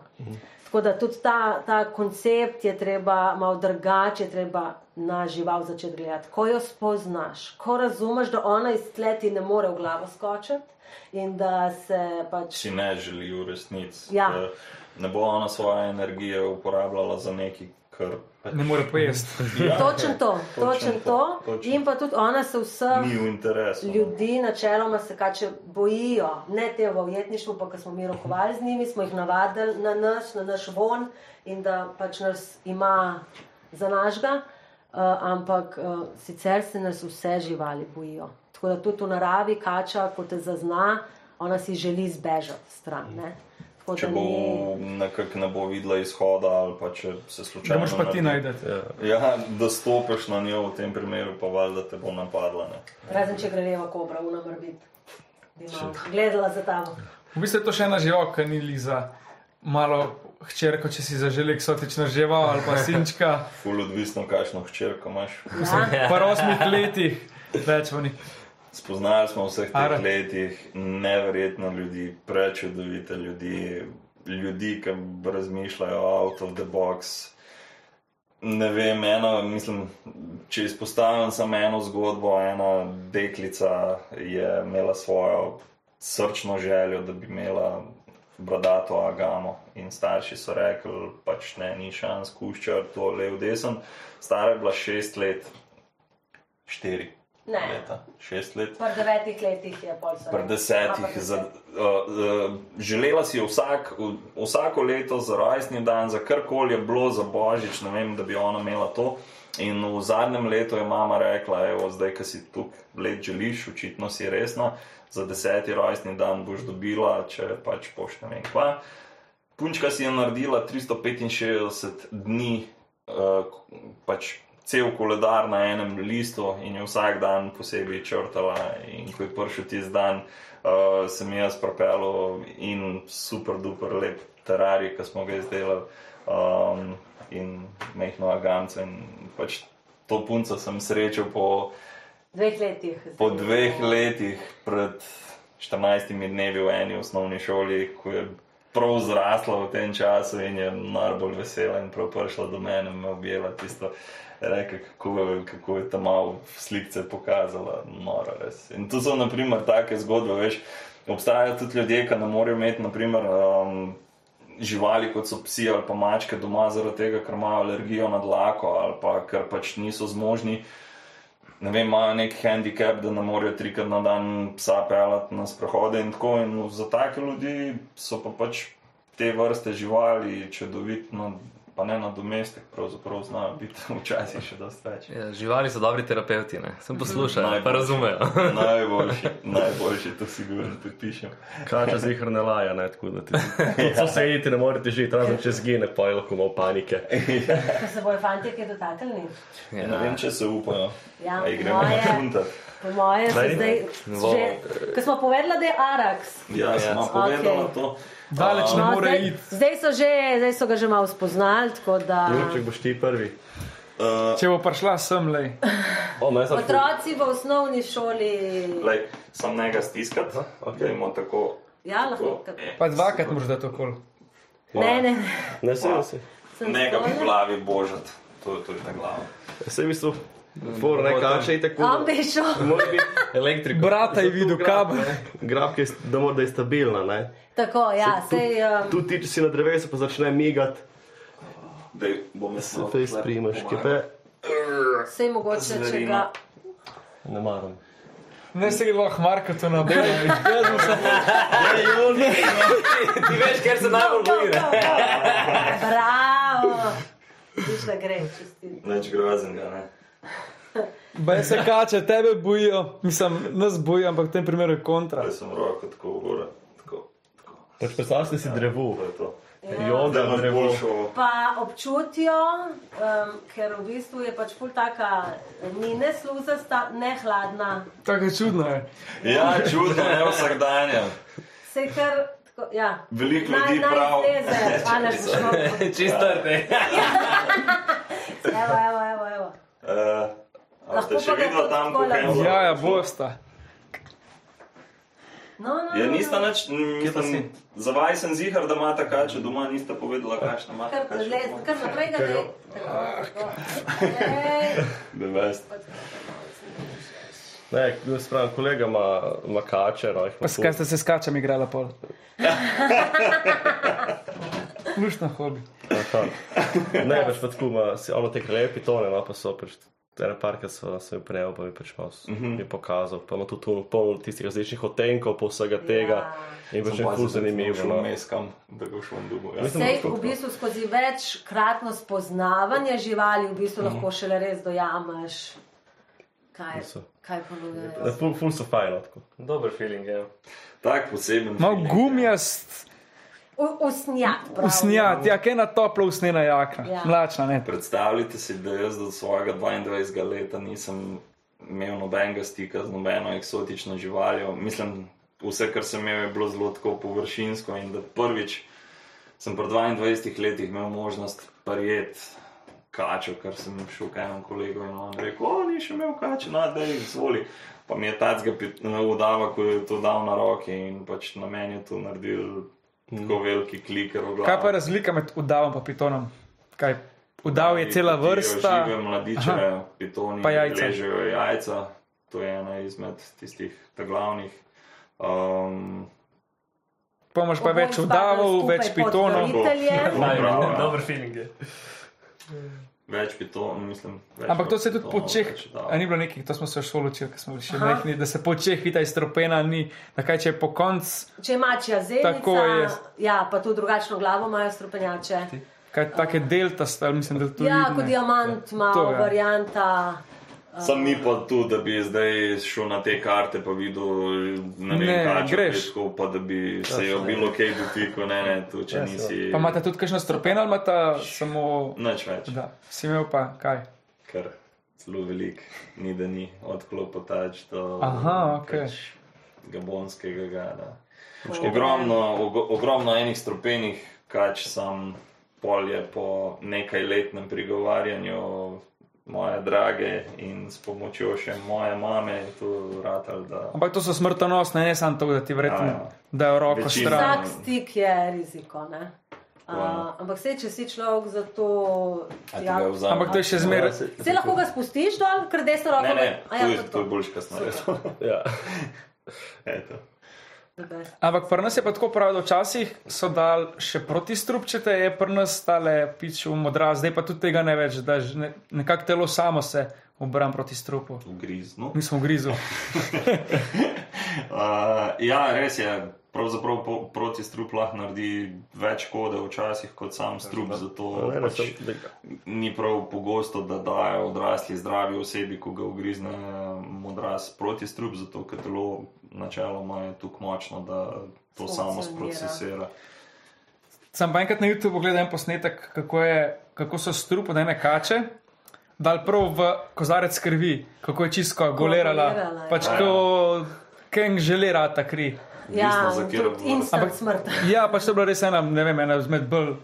S4: Tako da tudi ta, ta koncept je treba malo drugače, treba na žival začeti gledati. Ko jo spoznaš, ko razumeš, da ona iz tleti ne more v glavo skočiti in da se pač.
S3: Si ne želi v resnici.
S4: Ja.
S3: da Ne bo ona svoje energije uporabljala za nekaj, kar pač
S5: Ne more pojesti.
S3: Ja,
S4: Točen to,
S3: točno
S4: točen to.
S3: točno.
S4: In pa tudi ona se vseh.
S3: ni v interesu. no.
S4: Ljudi načeloma se kače bojijo, ne te v ujetništvu, pa ko smo mi rokovali z njimi, smo jih navadili na nas, na naš von in da pač nas ima za našega, uh, ampak uh, sicer se nas vse živali bojijo. Tako da tudi v naravi kača, ko te zazna, ona si želi zbežati stran. Ne? Tako
S3: Če
S4: da
S3: bo
S4: ni-
S3: nekako ne bo videla izhoda, ali pa če se
S5: Da
S3: slučajno.
S5: moš pa ti
S3: naredi-
S5: najdete.
S3: Ja, da stopiš na njo v tem primeru, pa valjda te bo napadla. Ne?
S4: Razen če gre leva kobra, una mrbit. Bi malo Gledala za tamo.
S5: V bistvu je to še ena žival, ki ni li za malo hčerko, če si zaželi eksotično žival ali pa sinčka.
S3: Ful odvisno, kakšno hčerko imaš.
S4: Ja?
S5: Po osmih letih, več v njih.
S3: Spoznali smo v vseh teh
S5: Ara.
S3: letih neverjetno ljudi, prečudovite ljudi, ljudi, ki razmišljajo out of the box. Ne vem, eno, mislim, če izpostavim samo eno zgodbo, ena deklica je imela svojo srčno željo, da bi imela bradato agamo in starši so rekli, pač ne, ni šans, kuščar to lev desen. Stara je bila šest let, štiri
S4: Ne.
S3: leta, šest let.
S4: Pri devetih letih je pol
S3: Pri desetih. Za, uh, uh, želela si vsak, vsako leto za rojstni dan, za karkoli je bilo, za božič, ne vem, da bi ona imela to. In v zadnjem letu je mama rekla, evo, zdaj, ki si tu let želiš, očitno si resna, za deseti rojstni dan boš dobila, če pač poš ne kva. Punčka si je naredila 365 dni uh, pač cel koledar na enem listu in je vsak dan posebej črtala. In ko je prišel tisti dan, uh, sem jaz propeljal in super, duper lep terarij, ki smo ga izdelali. Um, in mehko aganco. In pač to punco sem srečal po,
S4: Dveh letih.
S3: po dveh letih, pred 14 dnevi v eni osnovni šoli, ko je prav zrasla v tem času in je najbolj vesela in prav prišla do mene in me objela tisto. Reke, kako, kako je tam malo slikce pokazala, noro res. In tu so naprimer take zgodbe, veš, obstajajo tudi ljudje, ki ne morejo imeti naprimer, um, živali, kot so psi ali pa mačke doma, zaradi tega, ker imajo alergijo na dlako ali pa ker pač niso zmožni. Ne vem, imajo nek handicap, da ne morejo trikrat na dan psa pelati na sprehode in tako. In za take ljudi so pa pač te vrste živali čudovitno, pa ne na domestek, pravzaprav znajo biti včasih še dosti več.
S2: Ja, živali so dobri terapeuti, ne? sem poslušal, pa
S3: Najboljši.
S2: razumejo.
S3: Najboljši, najboljši, to sigurno tudi pišem.
S6: Kača zihar ne laja, ne, tako da ti. To se jedite, ne morete žiti, razen če zgine, pa je lahko malo panike.
S4: Ko se bojo fanti kaj dotaknili.
S3: Ja. Ne vem, če se upajo.
S4: Ja,
S3: A jih gremo
S4: moje-
S3: našuntati.
S4: Po mojem, se
S6: Daj.
S4: zdaj, že, ko smo povedali, da je Arax.
S3: Ja, sem vam povedala
S4: Okej.
S3: to.
S5: Daleč ne
S4: No,
S5: more
S4: zdaj,
S5: iti.
S4: zdaj, so že, zdaj so ga že malo spoznali, tako da
S6: Jurček boš ti prvi.
S3: Uh,
S5: Če bo prišla sem,
S6: ne, zdaj
S4: otroci v osnovni šoli.
S3: lej, sam ne ga stiskati,
S6: okej.
S3: da imamo tako.
S4: Ja, lahko.
S3: tako, eh,
S5: Pa dvakrat moraš dati okol.
S4: Ne, ne,
S6: Ne, se vsi.
S4: sem
S3: Ne ga
S4: spolna.
S3: glavi božati, to, to je ta glava.
S6: Se v bistvu, for ne kače, tako.
S4: On bi šel.
S2: Elektriko.
S5: Brata je videl kabel.
S6: grab, ki je, da mora da je stabilna, ne.
S4: Tako, ja, sej, um,
S6: Tu ti, če si na drevesu, pa začne migati,
S3: Dej, bom jaz
S6: se te izprimaš, ki pe.
S4: sej mogoče, če ga.
S6: Ne maram.
S5: Ne se gre lahko Marko to na belo. Jaz sem
S2: Ti veš, ker se najbolj boji. ne?
S4: Bravo! Viš, da gre, čestiti.
S3: Neč groznega, ne.
S5: Baj se kače, tebe bojijo, mislim, nas bojijo, ampak v tem primeru je kontra.
S3: Zdaj sem roko tako v gore.
S6: Pač predstavljaj si drevo.
S3: To je to.
S6: Joda,
S3: Da imaš
S6: drevo.
S3: boljšo.
S4: Pa občutijo, um, ker v bistvu je pač pol taka, ni ne sluzasta, ne hladna.
S5: Tako je čudno. Je.
S3: Ja, čudno, ne vsakdanje.
S4: Se kar, tako, ja.
S3: Veliko
S4: Naj,
S3: ljudi
S4: naj
S3: prav.
S4: boš mogel.
S2: Čisto te.
S4: Evo, evo, evo, evo.
S3: Uh,
S4: Lahko
S3: ste še
S4: tudi
S3: tam, kako je?
S5: Ja, ja, bosta.
S4: No, no,
S3: Ja,
S4: no,
S3: nista
S4: no.
S3: nič, mislim, za vaj sem zihar, da ima taka, če doma nista povedala, kakšna ima.
S4: Kar, le, kar naprej ga ne. Tako, tako. Ej,
S3: The best.
S6: Ne, spravim, kolega ima, ima kače, no,
S5: Pa skaj ste se s kačami igrala pol. Luštno hobi.
S6: Aha. Ne, pač pa tako ima, si- ono te lepi tone, no, pa so pač. Ene parke so se uprejel, pa mi pač malo uh -huh. mi pokazal. Pa ima tudi tu polno tistih različnih odtenkov, pa vsega tega.
S4: Ja.
S6: In pač je ful zanimivo. No.
S3: Vmes kam, da ga šel dugo. Ja.
S4: Sej v bistvu skozi večkratno spoznavanje živali v bistvu lahko šele res dojameš, kaj, kaj ponujajo.
S6: Ne, Ful, ful so fajn, no, tako.
S2: Dober feeling je.
S3: Tak poseben.
S5: Mal
S3: feeling,
S5: gumijast,
S4: U- Usnjat, prav.
S5: usnjat, ja, kaj na toplo usnjena jakna.
S4: Ja.
S5: Mlačna, ne.
S3: Predstavljajte si, da jaz do svojega 22. leta nisem imel nobenega stika z nobeno eksotično živaljo. Mislim, vse, kar sem imel, je bilo zelo tako površinsko in da prvič sem pri 22 letih imel možnost prijeti kačo, ker sem šel k enemu kolegu in on rekel, o, ni še imel kače, no, da jih izvoli. Pa mi je tacga udava, ko je to dal na roke in pač na meni je to naredil tako veliki kliker.
S5: Kaj pa je razlika med udavom in pitonom? Kaj, udav je cela vrsta.
S3: Žive mladiče,
S5: Aha.
S3: pitoni,
S5: Pa jajca.
S3: ležejo jajca. To je ena izmed tistih glavnih. Um,
S5: Pomož pa več udavov, več pitonov.
S2: Dober feeling je.
S3: Več pitonov, mislim. Več
S5: Ampak to se tudi po čeh, ni bilo nekih, to smo se v šoli učili, ko smo bili še majhni, da se po čeh vita iztropena, ni, da kaj če je po koncu,
S4: Če mačja zenica,
S5: Tako je.
S4: ja, pa tudi drugačno glavo imajo strupenjače.
S5: kaj take delta, mislim, da tudi.
S4: Ja, kot diamant ima
S5: To, ja.
S4: varianta.
S3: Sam ni pa tu, da bi zdaj šel na te karte, pa videl, ne vem,
S5: Ne,
S3: kaj
S5: greš.
S3: Tako, pa da bi se jo bilo kaj dotikal, ne, ne, tu če
S6: Ja,
S3: nisi.
S5: Pa imate tudi kakšno stropeno ali imate samo.
S3: Nič več,
S5: Da, si imel pa kaj?
S3: ker zelo velik, ni da ni odklopotač do
S5: Aha, ok.
S3: pač gabonskega gada. Ogromno, og, ogromno enih stropenih kač sam polje po nekaj letnem prigovarjanju moje drage in s pomočjo še moje mame je to ratal, da
S5: Ampak to so smrtonosne, ne samo to, da ti
S3: Ja,
S5: verjetno
S3: ja.
S5: dajo roko
S3: Večina.
S5: stran.
S4: Vsak stik je riziko. Ne? Uh, ampak se, če si človek za to. Ja.
S5: Ampak to je še zmeraj.
S4: se lahko ga spustiš dol, ker desno roko.
S3: Ne, ne,
S4: A
S3: to
S4: ja,
S3: je, to je boljš kasneje.
S6: Ja.
S3: Eto.
S5: Ampak pri nas je pa tako prav, da včasih so dal še proti strupčete, je pri nas stale pič v modra, zdaj pa tudi tega ne več, da ne, nekako telo samo se obram proti strupu.
S3: Ugrizno.
S5: Mi smo v grizu.
S3: Uh, ja, res je. Pravzaprav po, proti strup lahko naredi več škode včasih kot sam strup, zato
S6: Ne, ne,
S3: pač
S6: da,
S3: ni prav pogosto, da dajo odrasli zdravi osebi, ko ga ugrizne modras proti strup, zato ker telo načeloma je tako močno, da to samo sprocesira.
S5: Sam pa enkrat na YouTubu gledam posnetek, kako, je, kako so strup od ene kače. Dal prav v kozarec krvi, kako je čisto golirala.
S4: Koagulirala, ja.
S5: Pač
S3: Ja.
S5: ko keng želera ta kri.
S4: Ja,
S5: Ampak-
S4: smrt.
S5: Ja, pač to je bila res ena, ne vem, ena izmed bolj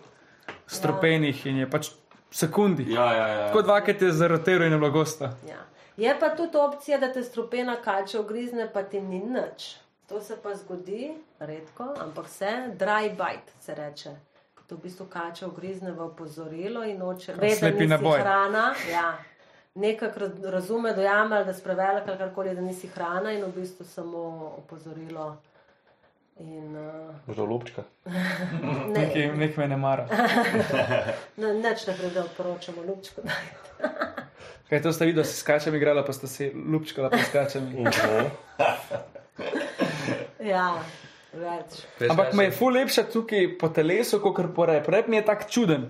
S5: stropenih in je pač sekundi.
S3: Ja, ja, ja.
S5: Tako dvakrat je zarotiral in je bilo gosta.
S4: Ja. Je pa tudi opcija, da te strupena kače ugrizne, pa ti ni nič. To se pa zgodi, redko, ampak se, dry bite se reče. To v bistvu kače ugrizne v opozorilo in noče vedeti, da
S5: naboj.
S4: hrana. Ja. Nekako raz- razume, dojame, da si prevelik ali karkoli, da nisi hrana in v bistvu samo opozorilo. In, uh,
S6: lupčka.
S4: ne,
S5: Nekaj, nekaj me ne mara.
S4: ne, neč ne gre, da poročamo ljubčko.
S5: Kaj to ste videli, da si s kačami igrala, pa ste si lupčkala pa s kačami.
S4: ja, več.
S5: Ampak me je ful lepša tukaj po telesu, kot po rep. Rep mi je tak čuden.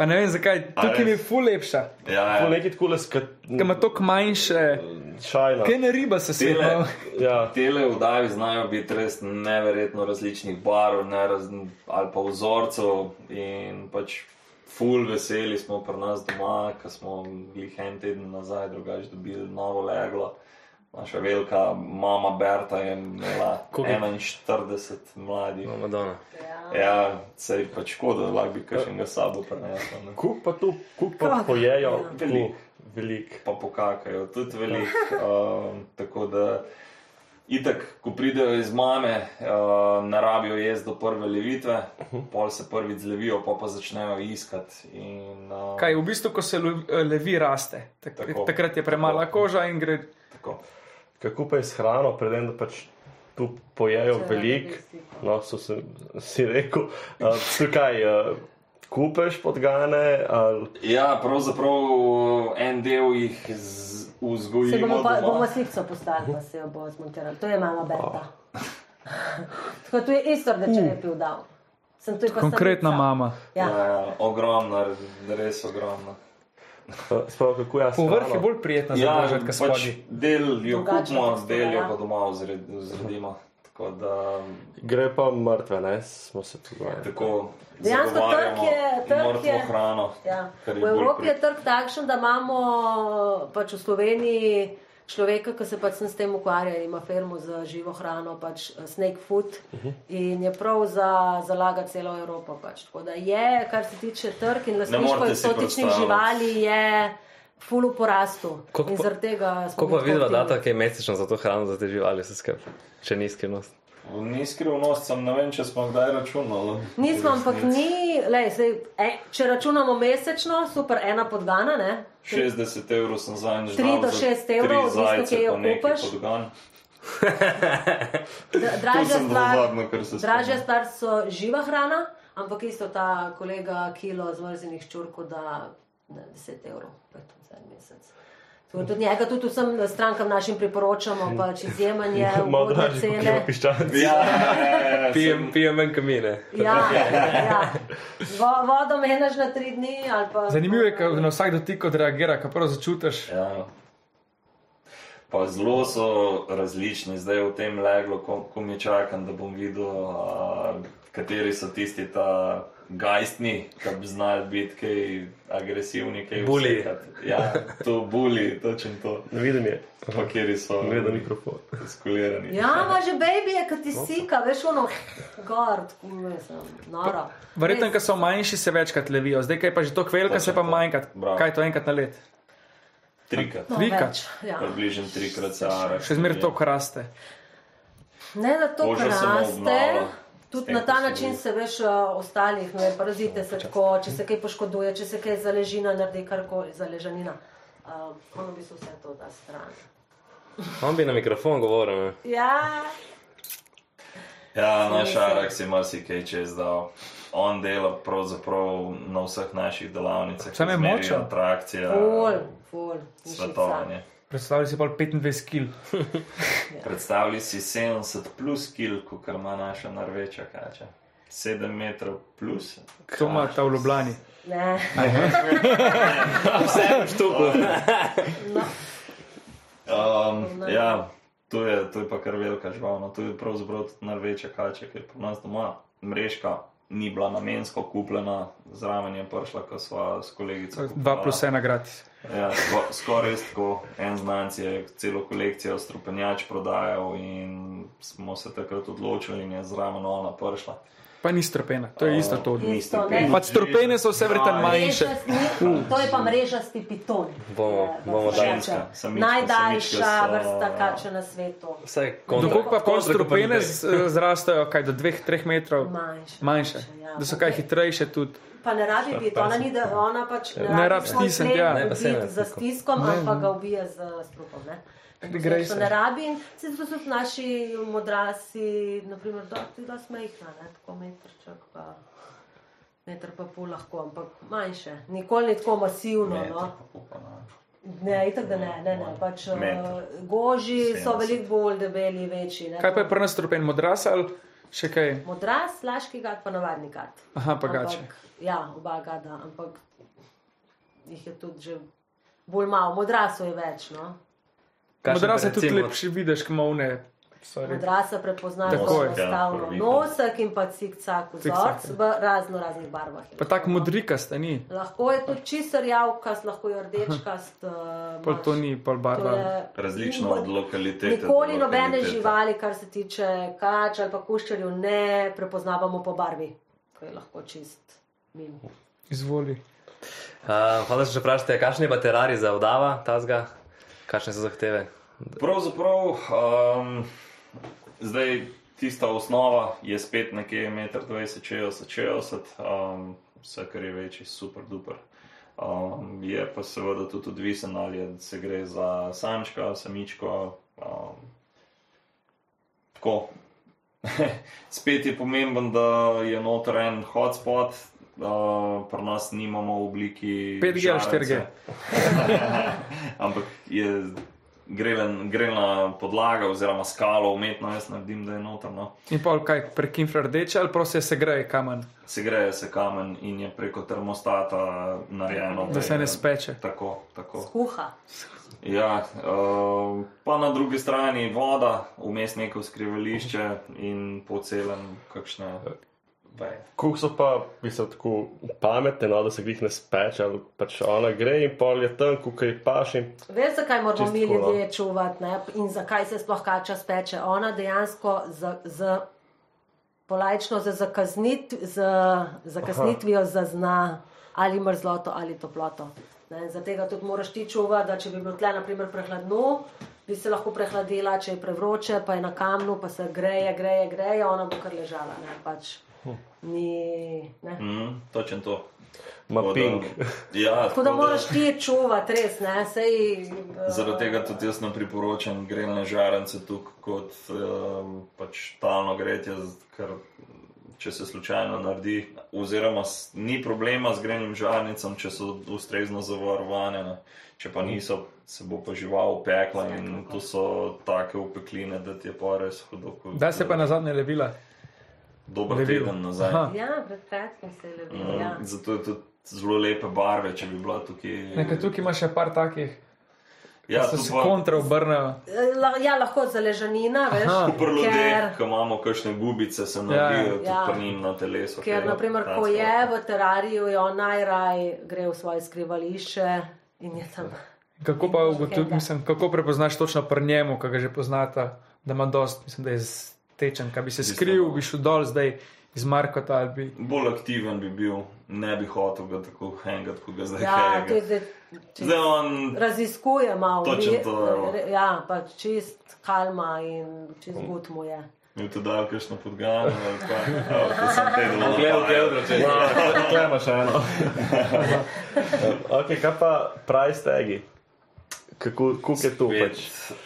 S5: Pa ne vem zakaj, tukaj mi je ful lepša.
S3: Ja,
S6: To
S3: ja.
S6: nekaj tako leskat.
S5: Ker ima toliko manjše,
S6: Šajna.
S5: kaj ne riba se
S3: Tele,
S5: svetlo.
S6: Ja.
S3: tele vdavi znajo biti res neverjetno različnih barv neraz, ali pa vzorcev. In pač ful veseli smo pri nas doma, ker smo jih en teden nazaj drugače dobili novo leglo. Naša velika mama Berta je imela
S2: Koliko?
S3: 41 mladih.
S2: No, Madonna.
S3: Ja, sej pač škoda, da lahko bi kakšnega sabo prenesel. ne.
S6: Kuk pa tu, kuk pa
S4: Kako?
S6: pojejo.
S4: Ja.
S6: Velik. Velik.
S3: pa pokakajo, tudi veliko. Um, tako da, itak, ko pridejo iz mame, uh, ne rabijo jesti do prve levitve, pol se prvič zlevijo, pa pa začnejo iskati. In, uh,
S5: Kaj v bistvu, ko se lu- levi raste, tak,
S3: Tako.
S5: takrat je premala
S3: Tako.
S5: koža in gre.
S3: Tako.
S6: Kako pa je s hrano, predem, da pač tu pojejo
S4: Če
S6: velik,
S4: radi
S6: no, so se, si rekel, uh, tukaj uh, kupeš podgane, ali
S3: Ja, pravzaprav en del jih z-
S4: Se
S3: vzgojimo.
S4: bomo, pa,
S3: doma.
S4: bomo slikco postali, pa se jo bo zmontirali. To je mama Berta. Tako tu je isto, da če ne bi dal. Sem tu je pa
S5: Konkretna mama.
S3: Ja,
S4: Ja.
S3: ja, ogromna, res ogromna.
S6: Sploh kako jaz.
S5: Povrh je bolj prijetna za
S3: Ja,
S5: božati, kot
S3: pač
S5: spodnji.
S3: del jo kupimo, del jo
S4: ja.
S3: pa doma vzredimo. Tako da,
S6: Gre pa mrtve, ne, smo se pogovarjali.
S3: tako
S4: Dejansko trg je- trg je-
S3: hrano.
S4: Ja.
S3: je
S4: V Evropi
S3: pri-
S4: je trg takšen, da imamo pač v Sloveniji človeka, ki se pač s tem ukvarja, ima firmo za živo hrano, pač eh, Snake Food uh
S3: Mhm.
S4: -huh. in je prav za zalaga celo Evropo. Pač. Tako da je, kar se tiče trg in lastništvo eksotičnih živali, je ful v porastu.
S2: Pa-. Kako pa
S4: tako
S2: vidva data, ki je mesečno za to hrano, za te živali, vse skupaj, če ni skrivnost?
S3: Ni skrivnost, sem ne vem, če smo kdaj računali.
S4: Nismo, ampak ni, lej, sej, e, če računamo mesečno, super, ena podgana, ne?
S3: 60 evrov sem za en
S4: Tri do šest evrov, odvisno, kje jo
S3: To
S4: Dražja stvar, dražja stvar so živa hrana, ampak isto ta kolega kilo zmrznjenih ščurkov da ne, 10 evrov pet za en mesec. Tako Tudi njega tudi vsem strankam našim priporočamo, pač izjemen je,
S6: Malo
S4: ugodne
S6: dražji, kot
S4: cene.
S6: piščanci.
S3: Ja, ja, ja,
S2: Pijem, pijem ven kamine.
S4: Ja, ja. Vo, vodo menaš na tri dni ali pa.
S5: Zanimivo je, kako na vsak dotik odreagira, ko prav začutiš.
S3: ja. Pa zelo so različni, zdaj v tem leglu, ko, ko mi čakam, da bom videl, a, kateri so tisti ta gajstni, ki bi znali biti kaj agresivni, kaj vsekati. Ja, to buli, točno to.
S6: Ne vidim je.
S3: Pa kjeri so
S6: Gleda mikrofon.
S3: skulirani.
S4: Ja, ima že baby, je, ki ti sika, veš, ono, gor, tako sem, noro.
S5: Verjetno, ker so manjši, se večkrat levijo, zdaj, kaj pa že to kvelka, se pa manjkrat. Kaj je to enkrat na let?
S3: Trikrat.
S4: No,
S5: Trikrat?
S4: več, Ja.
S3: Približno trikrat se araš.
S5: Še zmeraj to kraste.
S4: Ne, da to
S3: Koža
S4: Tudi na ta način se veš uh, ostalih, ne, parazite se tako, če se kaj poškoduje, če se kaj zaležina, naredi karkoli, zaležanina. Uh, ono bi se vse to da stran.
S2: On bi na mikrofon govoril. Ne?
S4: Ja,
S3: Ja, naš
S4: Mislim.
S3: Arak si marsikaj čez dal. On dela pravzaprav na vseh naših delavnicah.
S5: Sam je
S3: Zmeri
S5: močen.
S3: Atrakcija,
S4: ful, ful,
S3: svetovanje.
S5: Predstavljaj si pa 25 kg.
S3: Predstavljaj si 70 plus kil, kot ima naša narveča kača. 7 metrov plus.
S5: To ima ta v Ljubljani.
S4: Ne,
S2: Vse štuku.
S4: no,
S3: Um, ja, to je, to je pa kar velika žival. No. To je pravzaprav narveča kača, ker pri nas doma mrežka ni bila namensko kupljena, zraven je prišla, ko sva s kolegico.
S5: 2 plus 1 gratis.
S3: Ja, sko, skoraj tako. En znanc je celo kolekcijo strupenjač prodajal in smo se takrat odločili in je zraven ona prišla.
S5: Pa ni stropena, to je isto to.
S4: Isto,
S3: stropena.
S4: ne.
S5: Pač stropene so vse verjetno manjše.
S4: To je pa mrežasti piton.
S2: Bomo-
S4: Je, da
S2: bomo.
S3: Ženska, samička,
S4: Najdaljša
S3: samičke so-
S4: vrsta kače na svetu.
S5: Dokaj pa pol
S2: kontra
S5: stropene
S2: kompanitere.
S5: z- zrastejo, kaj do 2-3 metrov
S4: Manjše.
S5: manjše.
S4: ja.
S5: Da so kaj hitrejše tudi.
S4: Pa ne rabi biti, ona ni da, ona pač ne,
S5: Ne rab
S4: svoj
S5: stisniti, ja.
S2: Ne, pa se ne
S4: ubiti za stiskom, ampak ga ubije z strupom. Ne? In
S5: Gre
S4: to
S5: se.
S4: ne rabi in se so tudi naši modrasi, naprimer, dosti, dosti majhna, ne? tako metrček pa. Metr pa pol lahko, ampak manjše. Nikoli ni tako masivno.
S3: Meter
S4: No.
S3: pa pa ne.
S4: Ne, itak da ne, ne, ne. Pač, uh,
S3: Meter.
S4: goži so
S3: 70.
S4: veliko bolj debeli, večji. Ne?
S5: Kaj pa je pri nas stropen, modras ali še kaj?
S4: Modras, laški gad, pa navadni gad.
S5: Aha, pa gače.
S4: Ja, oba gada, ampak jih je tudi že bolj malo. Modrasov je več. No?
S2: Pa
S5: je tudi lepši, vidiš, kmovne.
S4: Modrasa prepoznajo
S5: Tako
S4: enostavno.
S3: Ja,
S4: Nosek in pa cik-cak vzorc v razno raznih barvah.
S5: Pa tak
S4: lahko.
S5: modrikast, ni.
S4: Lahko je tudi čisto rjavkast, lahko je rdečkast.
S5: Pol
S4: imaš-
S5: to ni, pol
S4: to
S5: barva.
S3: Različno od lokalitete.
S4: Nikoli nobene živali, kar se tiče kač ali pa kuščarjev, ne prepoznavamo po barvi, ko je lahko čist mimo.
S5: Izvoli.
S2: Uh, Hvala, da ste vprašali, kakšen je pa terarij za vdava, tazga, kakšne so zahteve.
S3: Pravzaprav, um, zdaj tista osnova je spet nekje 1,20 60 um, vse kar je večji, super duper. Um, je pa seveda tudi odvisen, ali se gre za samčka, samičko. Um, tako. Spet je pomemben, da je noter en hotspot, uh, pri nas nimamo v obliki
S5: 5G ali 4G?
S3: žarence. Ampak je grelen, grelna podlaga oziroma skalo umetno, jaz naredim, da je notrno.
S5: In pol kaj prek infrardeče ali prosto se greje kamen,
S3: Se greje se kamen in je preko termostata narejeno.
S5: da se ne speče.
S3: Tako, tako.
S4: Skuha.
S3: Ja, uh, pa na drugi strani voda, vmes neko skrivališče in po celem kakšne.
S6: Kuk so pa, mislim, tako pametne, no, da se jih ne speče, ali pač ona gre in pol je tam, kuk je paš in
S4: Veš, zakaj moramo mi
S6: no.
S4: ljudje čuvati ne? in zakaj se sploh kača speče? Ona dejansko z, z polajčno z, zakaznit, z zakasnitvijo zazna ali mrzloto ali toploto. Ne? Tega tudi moraš ti čuvati, da če bi bilo tle naprimer prehladno, bi se lahko prehladila, če je prevroče, pa je na kamnu, pa se greje, greje, greje, ona bo kar ležala. Ne? Pač ni, ne?
S3: Mm, točen to.
S6: ima
S3: Tako da-
S6: ping.
S3: Ja,
S4: Tako da moraš ti čuvati, res, ne, sej. eh,
S3: Zaradi tega tudi jaz ne priporočam grelne žarence tukaj kot um, pač talno gretje, z- ker če se slučajno naredi, oziroma ni problema z grenim žarnicam, če so ustrezno zavarovane. Ne. Če pa niso, se bo pa žival pekla in to so take upekline, da ti je pa res hudo. ko-
S5: Da se pa na zadnje levila.
S3: Dober
S5: levil.
S3: teden nazaj.
S5: Aha.
S4: Ja, pred kratkim se je levil.
S3: Mm,
S4: Ja.
S3: Zato je tudi zelo lepe barve, če bi bila tukaj.
S5: Nekaj tukaj ima še par takih.
S3: Ja,
S5: so se
S3: pa-
S5: kontra obrnejo.
S4: Eh, Ja, lahko zaležanina, veš,
S5: Aha.
S3: Pri ljudeh,
S4: ker,
S3: ko imamo kakšne gubice, se
S5: Ja,
S3: naredijo tudi
S4: ja.
S3: pri njim na telesu.
S4: ker naprimer, ko je v terariju, je on najraj gre v svoje skrivališče in je tam.
S5: Kako pa ugotoviš,
S4: Henga.
S5: mislim, kako prepoznaš točno pri njemu, ki ga že poznata, da ima dost, mislim, da je stečen, kaj bi se skril, bi šel dol zdaj iz Markota ali bi.
S3: Bolj aktiven bi bil, ne bi hotel ga tako hangati, kot ga zdaj
S4: Ja, to je
S3: hanga.
S4: zdaj.
S3: On
S4: Raziskuje malo,
S3: Točno to, evo.
S4: re- ja, pa čist kalma in čist gut mu je.
S3: je to dal kakšno podgano ali pa ja, to sem te dol.
S2: Gledal, gledal, če
S6: Tukaj imaš eno. ok, kaj pa price tagi? Kako kako je to pač?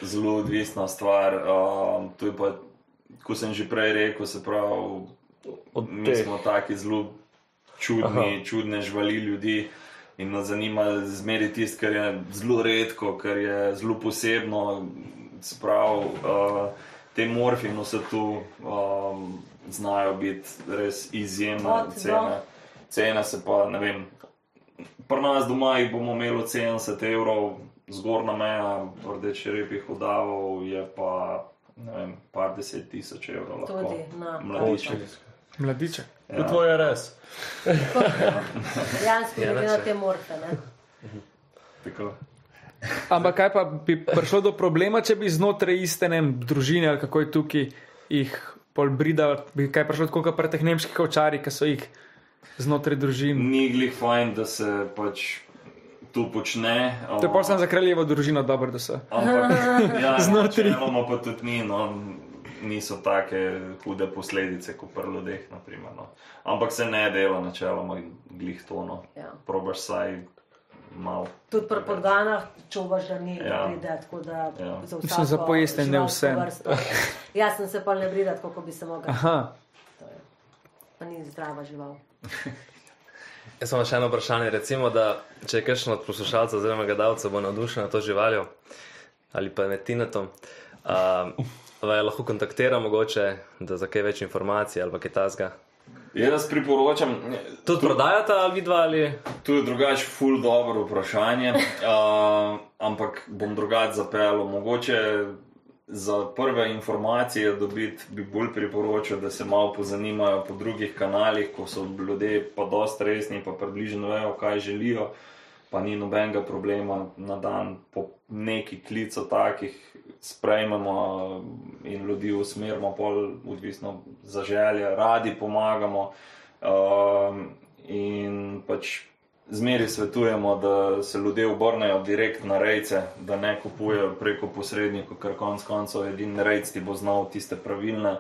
S3: zelo odvisna stvar. Um, to je pa, ko sem že prej rekel, se pravi,
S6: Od
S3: mi smo taki zelo čudni, Aha. čudne živali ljudi. In nas zanima zmeri tisto, kar je zelo redko, kar je zelo posebno. Se pravi, uh, te morfi in vse tu um, znajo biti res izjemne
S4: Od do.
S3: cene. Cene se pa, ne vem, pri nas doma jih bomo imeli od 70 evrov, zgornja meja rdeče repih udavov je pa vem, par deset tisoč evrov. Lahko.
S4: Tudi na
S3: Mladiče.
S5: Mladiče.
S6: To tvoje je res.
S4: Dejansko
S2: Ja,
S4: glede na te morfe. Ne?
S3: Tako.
S5: Ampak kaj pa bi prišlo do problema, če bi znotraj iste ne, družine ali kako je tukaj jih pol brida, bi kaj prišlo tako kot pri teh nemških ovčarjih, ki so jih znotraj družin.
S3: Ni glih fajn, da se pač to počne.
S5: To je pa samo za kraljevo družino dobro, da so.
S3: Ampak ja,
S5: Znotraj.
S3: načeloma pa tudi ni, no, niso take hude posledice kot pri ljudeh. naprimer, No. Ampak se ne dela načeloma glih to. No.
S4: Ja.
S3: Probaš saj malo.
S4: Tudi pri podganah čuvaš, da ni
S3: Ja.
S4: ja. pride, tako da
S3: Ja.
S4: za
S5: Mislim,
S4: vsako
S5: za pojesti ne
S4: vrsto. Jaz sem se pa ne brida, kako bi se mogla.
S5: Aha,
S4: Pa ni zdrava žival.
S2: Jaz imam še eno vprašanje. Recimo, da če je kakšen od poslušalcev oziroma gledalcev bo navdušen na to živaljo ali pa med tinetom, uh, je lahko kontaktira mogoče, da za kaj več informacij ali pa kaj tasga.
S3: Jaz priporočam,
S2: Tudi prodajate ali vidva ali.
S3: To je drugače ful dobro vprašanje, uh, ampak bom drugače zapeljal. Mogoče za prve informacije dobiti bi bolj priporočal, da se malo pozanimajo po drugih kanalih, ko so ljudje pa dosta resni, pa približno vejo, kaj želijo, pa ni nobenega problema na dan po neki klico takih. Sprejmemo in ljudi usmerimo, pol, odvisno za želje, radi pomagamo. Um, in pač zmeri svetujemo, da se ljudje obrnejo direkt na rejce, da ne kupujejo preko posrednikov, ker konec koncev edini rejc ti bo znal tiste pravilne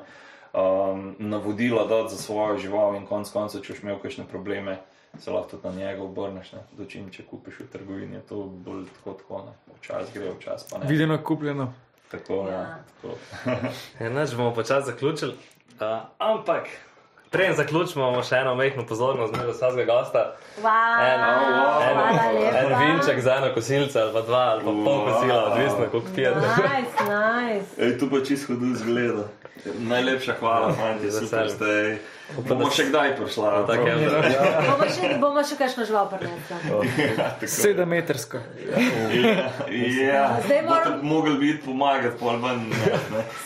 S3: um, navodila dati za svojo žival in konec koncev, če boš imel kakšne probleme. Se lahko tudi na njega obrneš, ne? dočim, če kupiš v trgovini, je to bolj tako, tako ne. Včasih gre, včasih pa ne.
S5: videno kupljeno.
S3: Tako, ja.
S4: Ja.
S3: tako.
S2: Enač bomo počasi zaključili. Uh, ampak, preden zaključimo, imamo še eno mehko pozornost, zmeraj vsakega gosta.
S4: Wow,
S2: En, en,
S4: hvala lepa.
S2: en vinček za eno kosilce, ali pa dva, ali pa pol
S3: Wow.
S2: kosila, odvisno, koliko pijete.
S4: Nice, nice.
S3: Ej, tu pa čisto hudo zgleda. Najlepša hvala, fanti, super ste. Bomo še kdaj prišla.
S2: Tako je, da-
S4: Bomo še, bomo še kakšno žival prinesli.
S5: Sedemmetrsko.
S3: Ja,
S4: Zdaj moram-
S3: boste mogli biti pomagati, pol ven.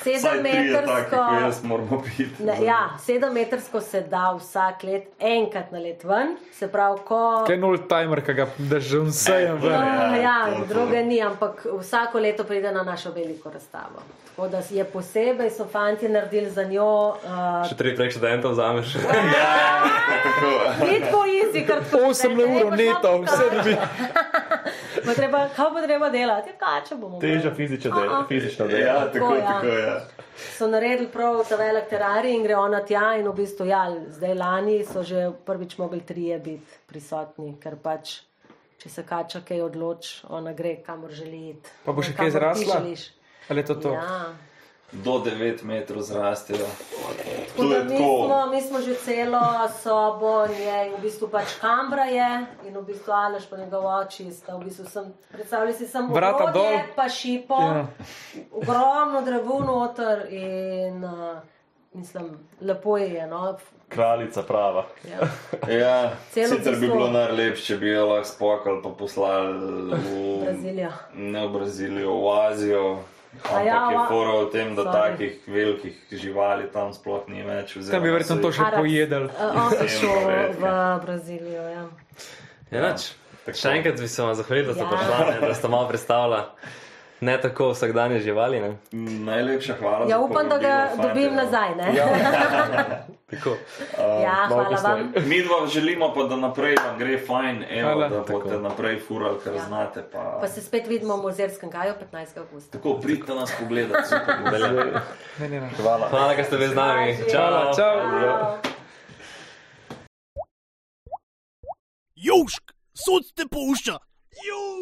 S4: Sedemmetrsko-
S3: jaz moramo biti.
S4: Ne, ja, sedemmetrsko se da vsak let enkrat na let ven, se pravi, ko.
S5: Kaj je nul timer, ki ga držim vsejem ven.
S4: Ja, ja,
S3: to, to.
S4: druge ni, ampak vsako leto pride na našo veliko razstavo. Tako da je posebej, so fanti naredili za njo. Uh,
S2: Še tri prek študentov vzameš.
S3: Tako.
S4: Ni tako easy, kar tako
S5: 8 evrov neto, vse dobi.
S4: Bo treba, kaj bo treba delati? Ja, kaj če bomo?
S6: Teža
S4: Aha.
S6: delo. Fizično delo.
S3: Ja, tako,
S4: ja.
S3: tako, ja.
S4: So naredili prav ta velik terarij in gre ona tja in v bistvu, ja, zdaj lani so že prvič mogli trije biti prisotni, ker pač. Če se kača kaj odloči, ona gre kamor želi iti.
S5: Pa bo še kaj zrasla? Ali je to to?
S4: Ja.
S3: Do 9 metrov zrastejo.
S4: Tako
S3: To
S4: da
S3: je
S4: mi, smo,
S3: tako.
S4: mi smo že celo sobo, njej v bistvu pač kambra je in v bistvu Aleš pa njegov oči sta v bistvu sem, predstavljaj si samo
S5: Vrata dol.
S4: pa šipo,
S5: Ja.
S4: ogromno drevo noter in uh, mislim, lepo je. No.
S6: Kraljica prava.
S4: Ja.
S3: Ja, sicer bi bilo najlepše, če bi jo lahko spokali pa poslali v
S4: Brazilijo.
S3: Ne v Brazilijo, v Azijo. Ampak
S4: ja,
S3: je fora v tem, da
S4: Sorry.
S3: takih velikih živali tam sploh ni več.
S5: Tam
S3: oziroma
S5: bi verjetno to še pojedel.
S4: Uh, on bi šel v Brazilijo. Ja.
S2: Ja.
S3: Tako.
S2: Še enkrat bi se vam zahvalil, da ste
S4: Ja.
S2: prišli, da ste malo predstavljali ne tako vsakdanje živali. Ne.
S3: Najlepša hvala.
S4: ja, upam, da ga
S3: povabilo, fajn,
S4: dobim
S3: ja.
S4: nazaj. Ne?
S2: Tako.
S4: Ja, hvala vam.
S3: Mi dva želimo pa, da naprej vam gre fajn, evo,
S5: Hvala.
S3: da boste naprej furali, kar
S4: Ja.
S3: znate. Pa...
S4: Pa se spet vidimo v Mozerskem gaju 15. augusta.
S3: Tako pridite nas pogledati, super.
S5: Ne, ne, ne.
S6: Hvala.
S2: Hvala, da ste bili z nami.
S5: Hvala, čau.
S4: Ciao.
S1: Južk, sod te pušča. Južk.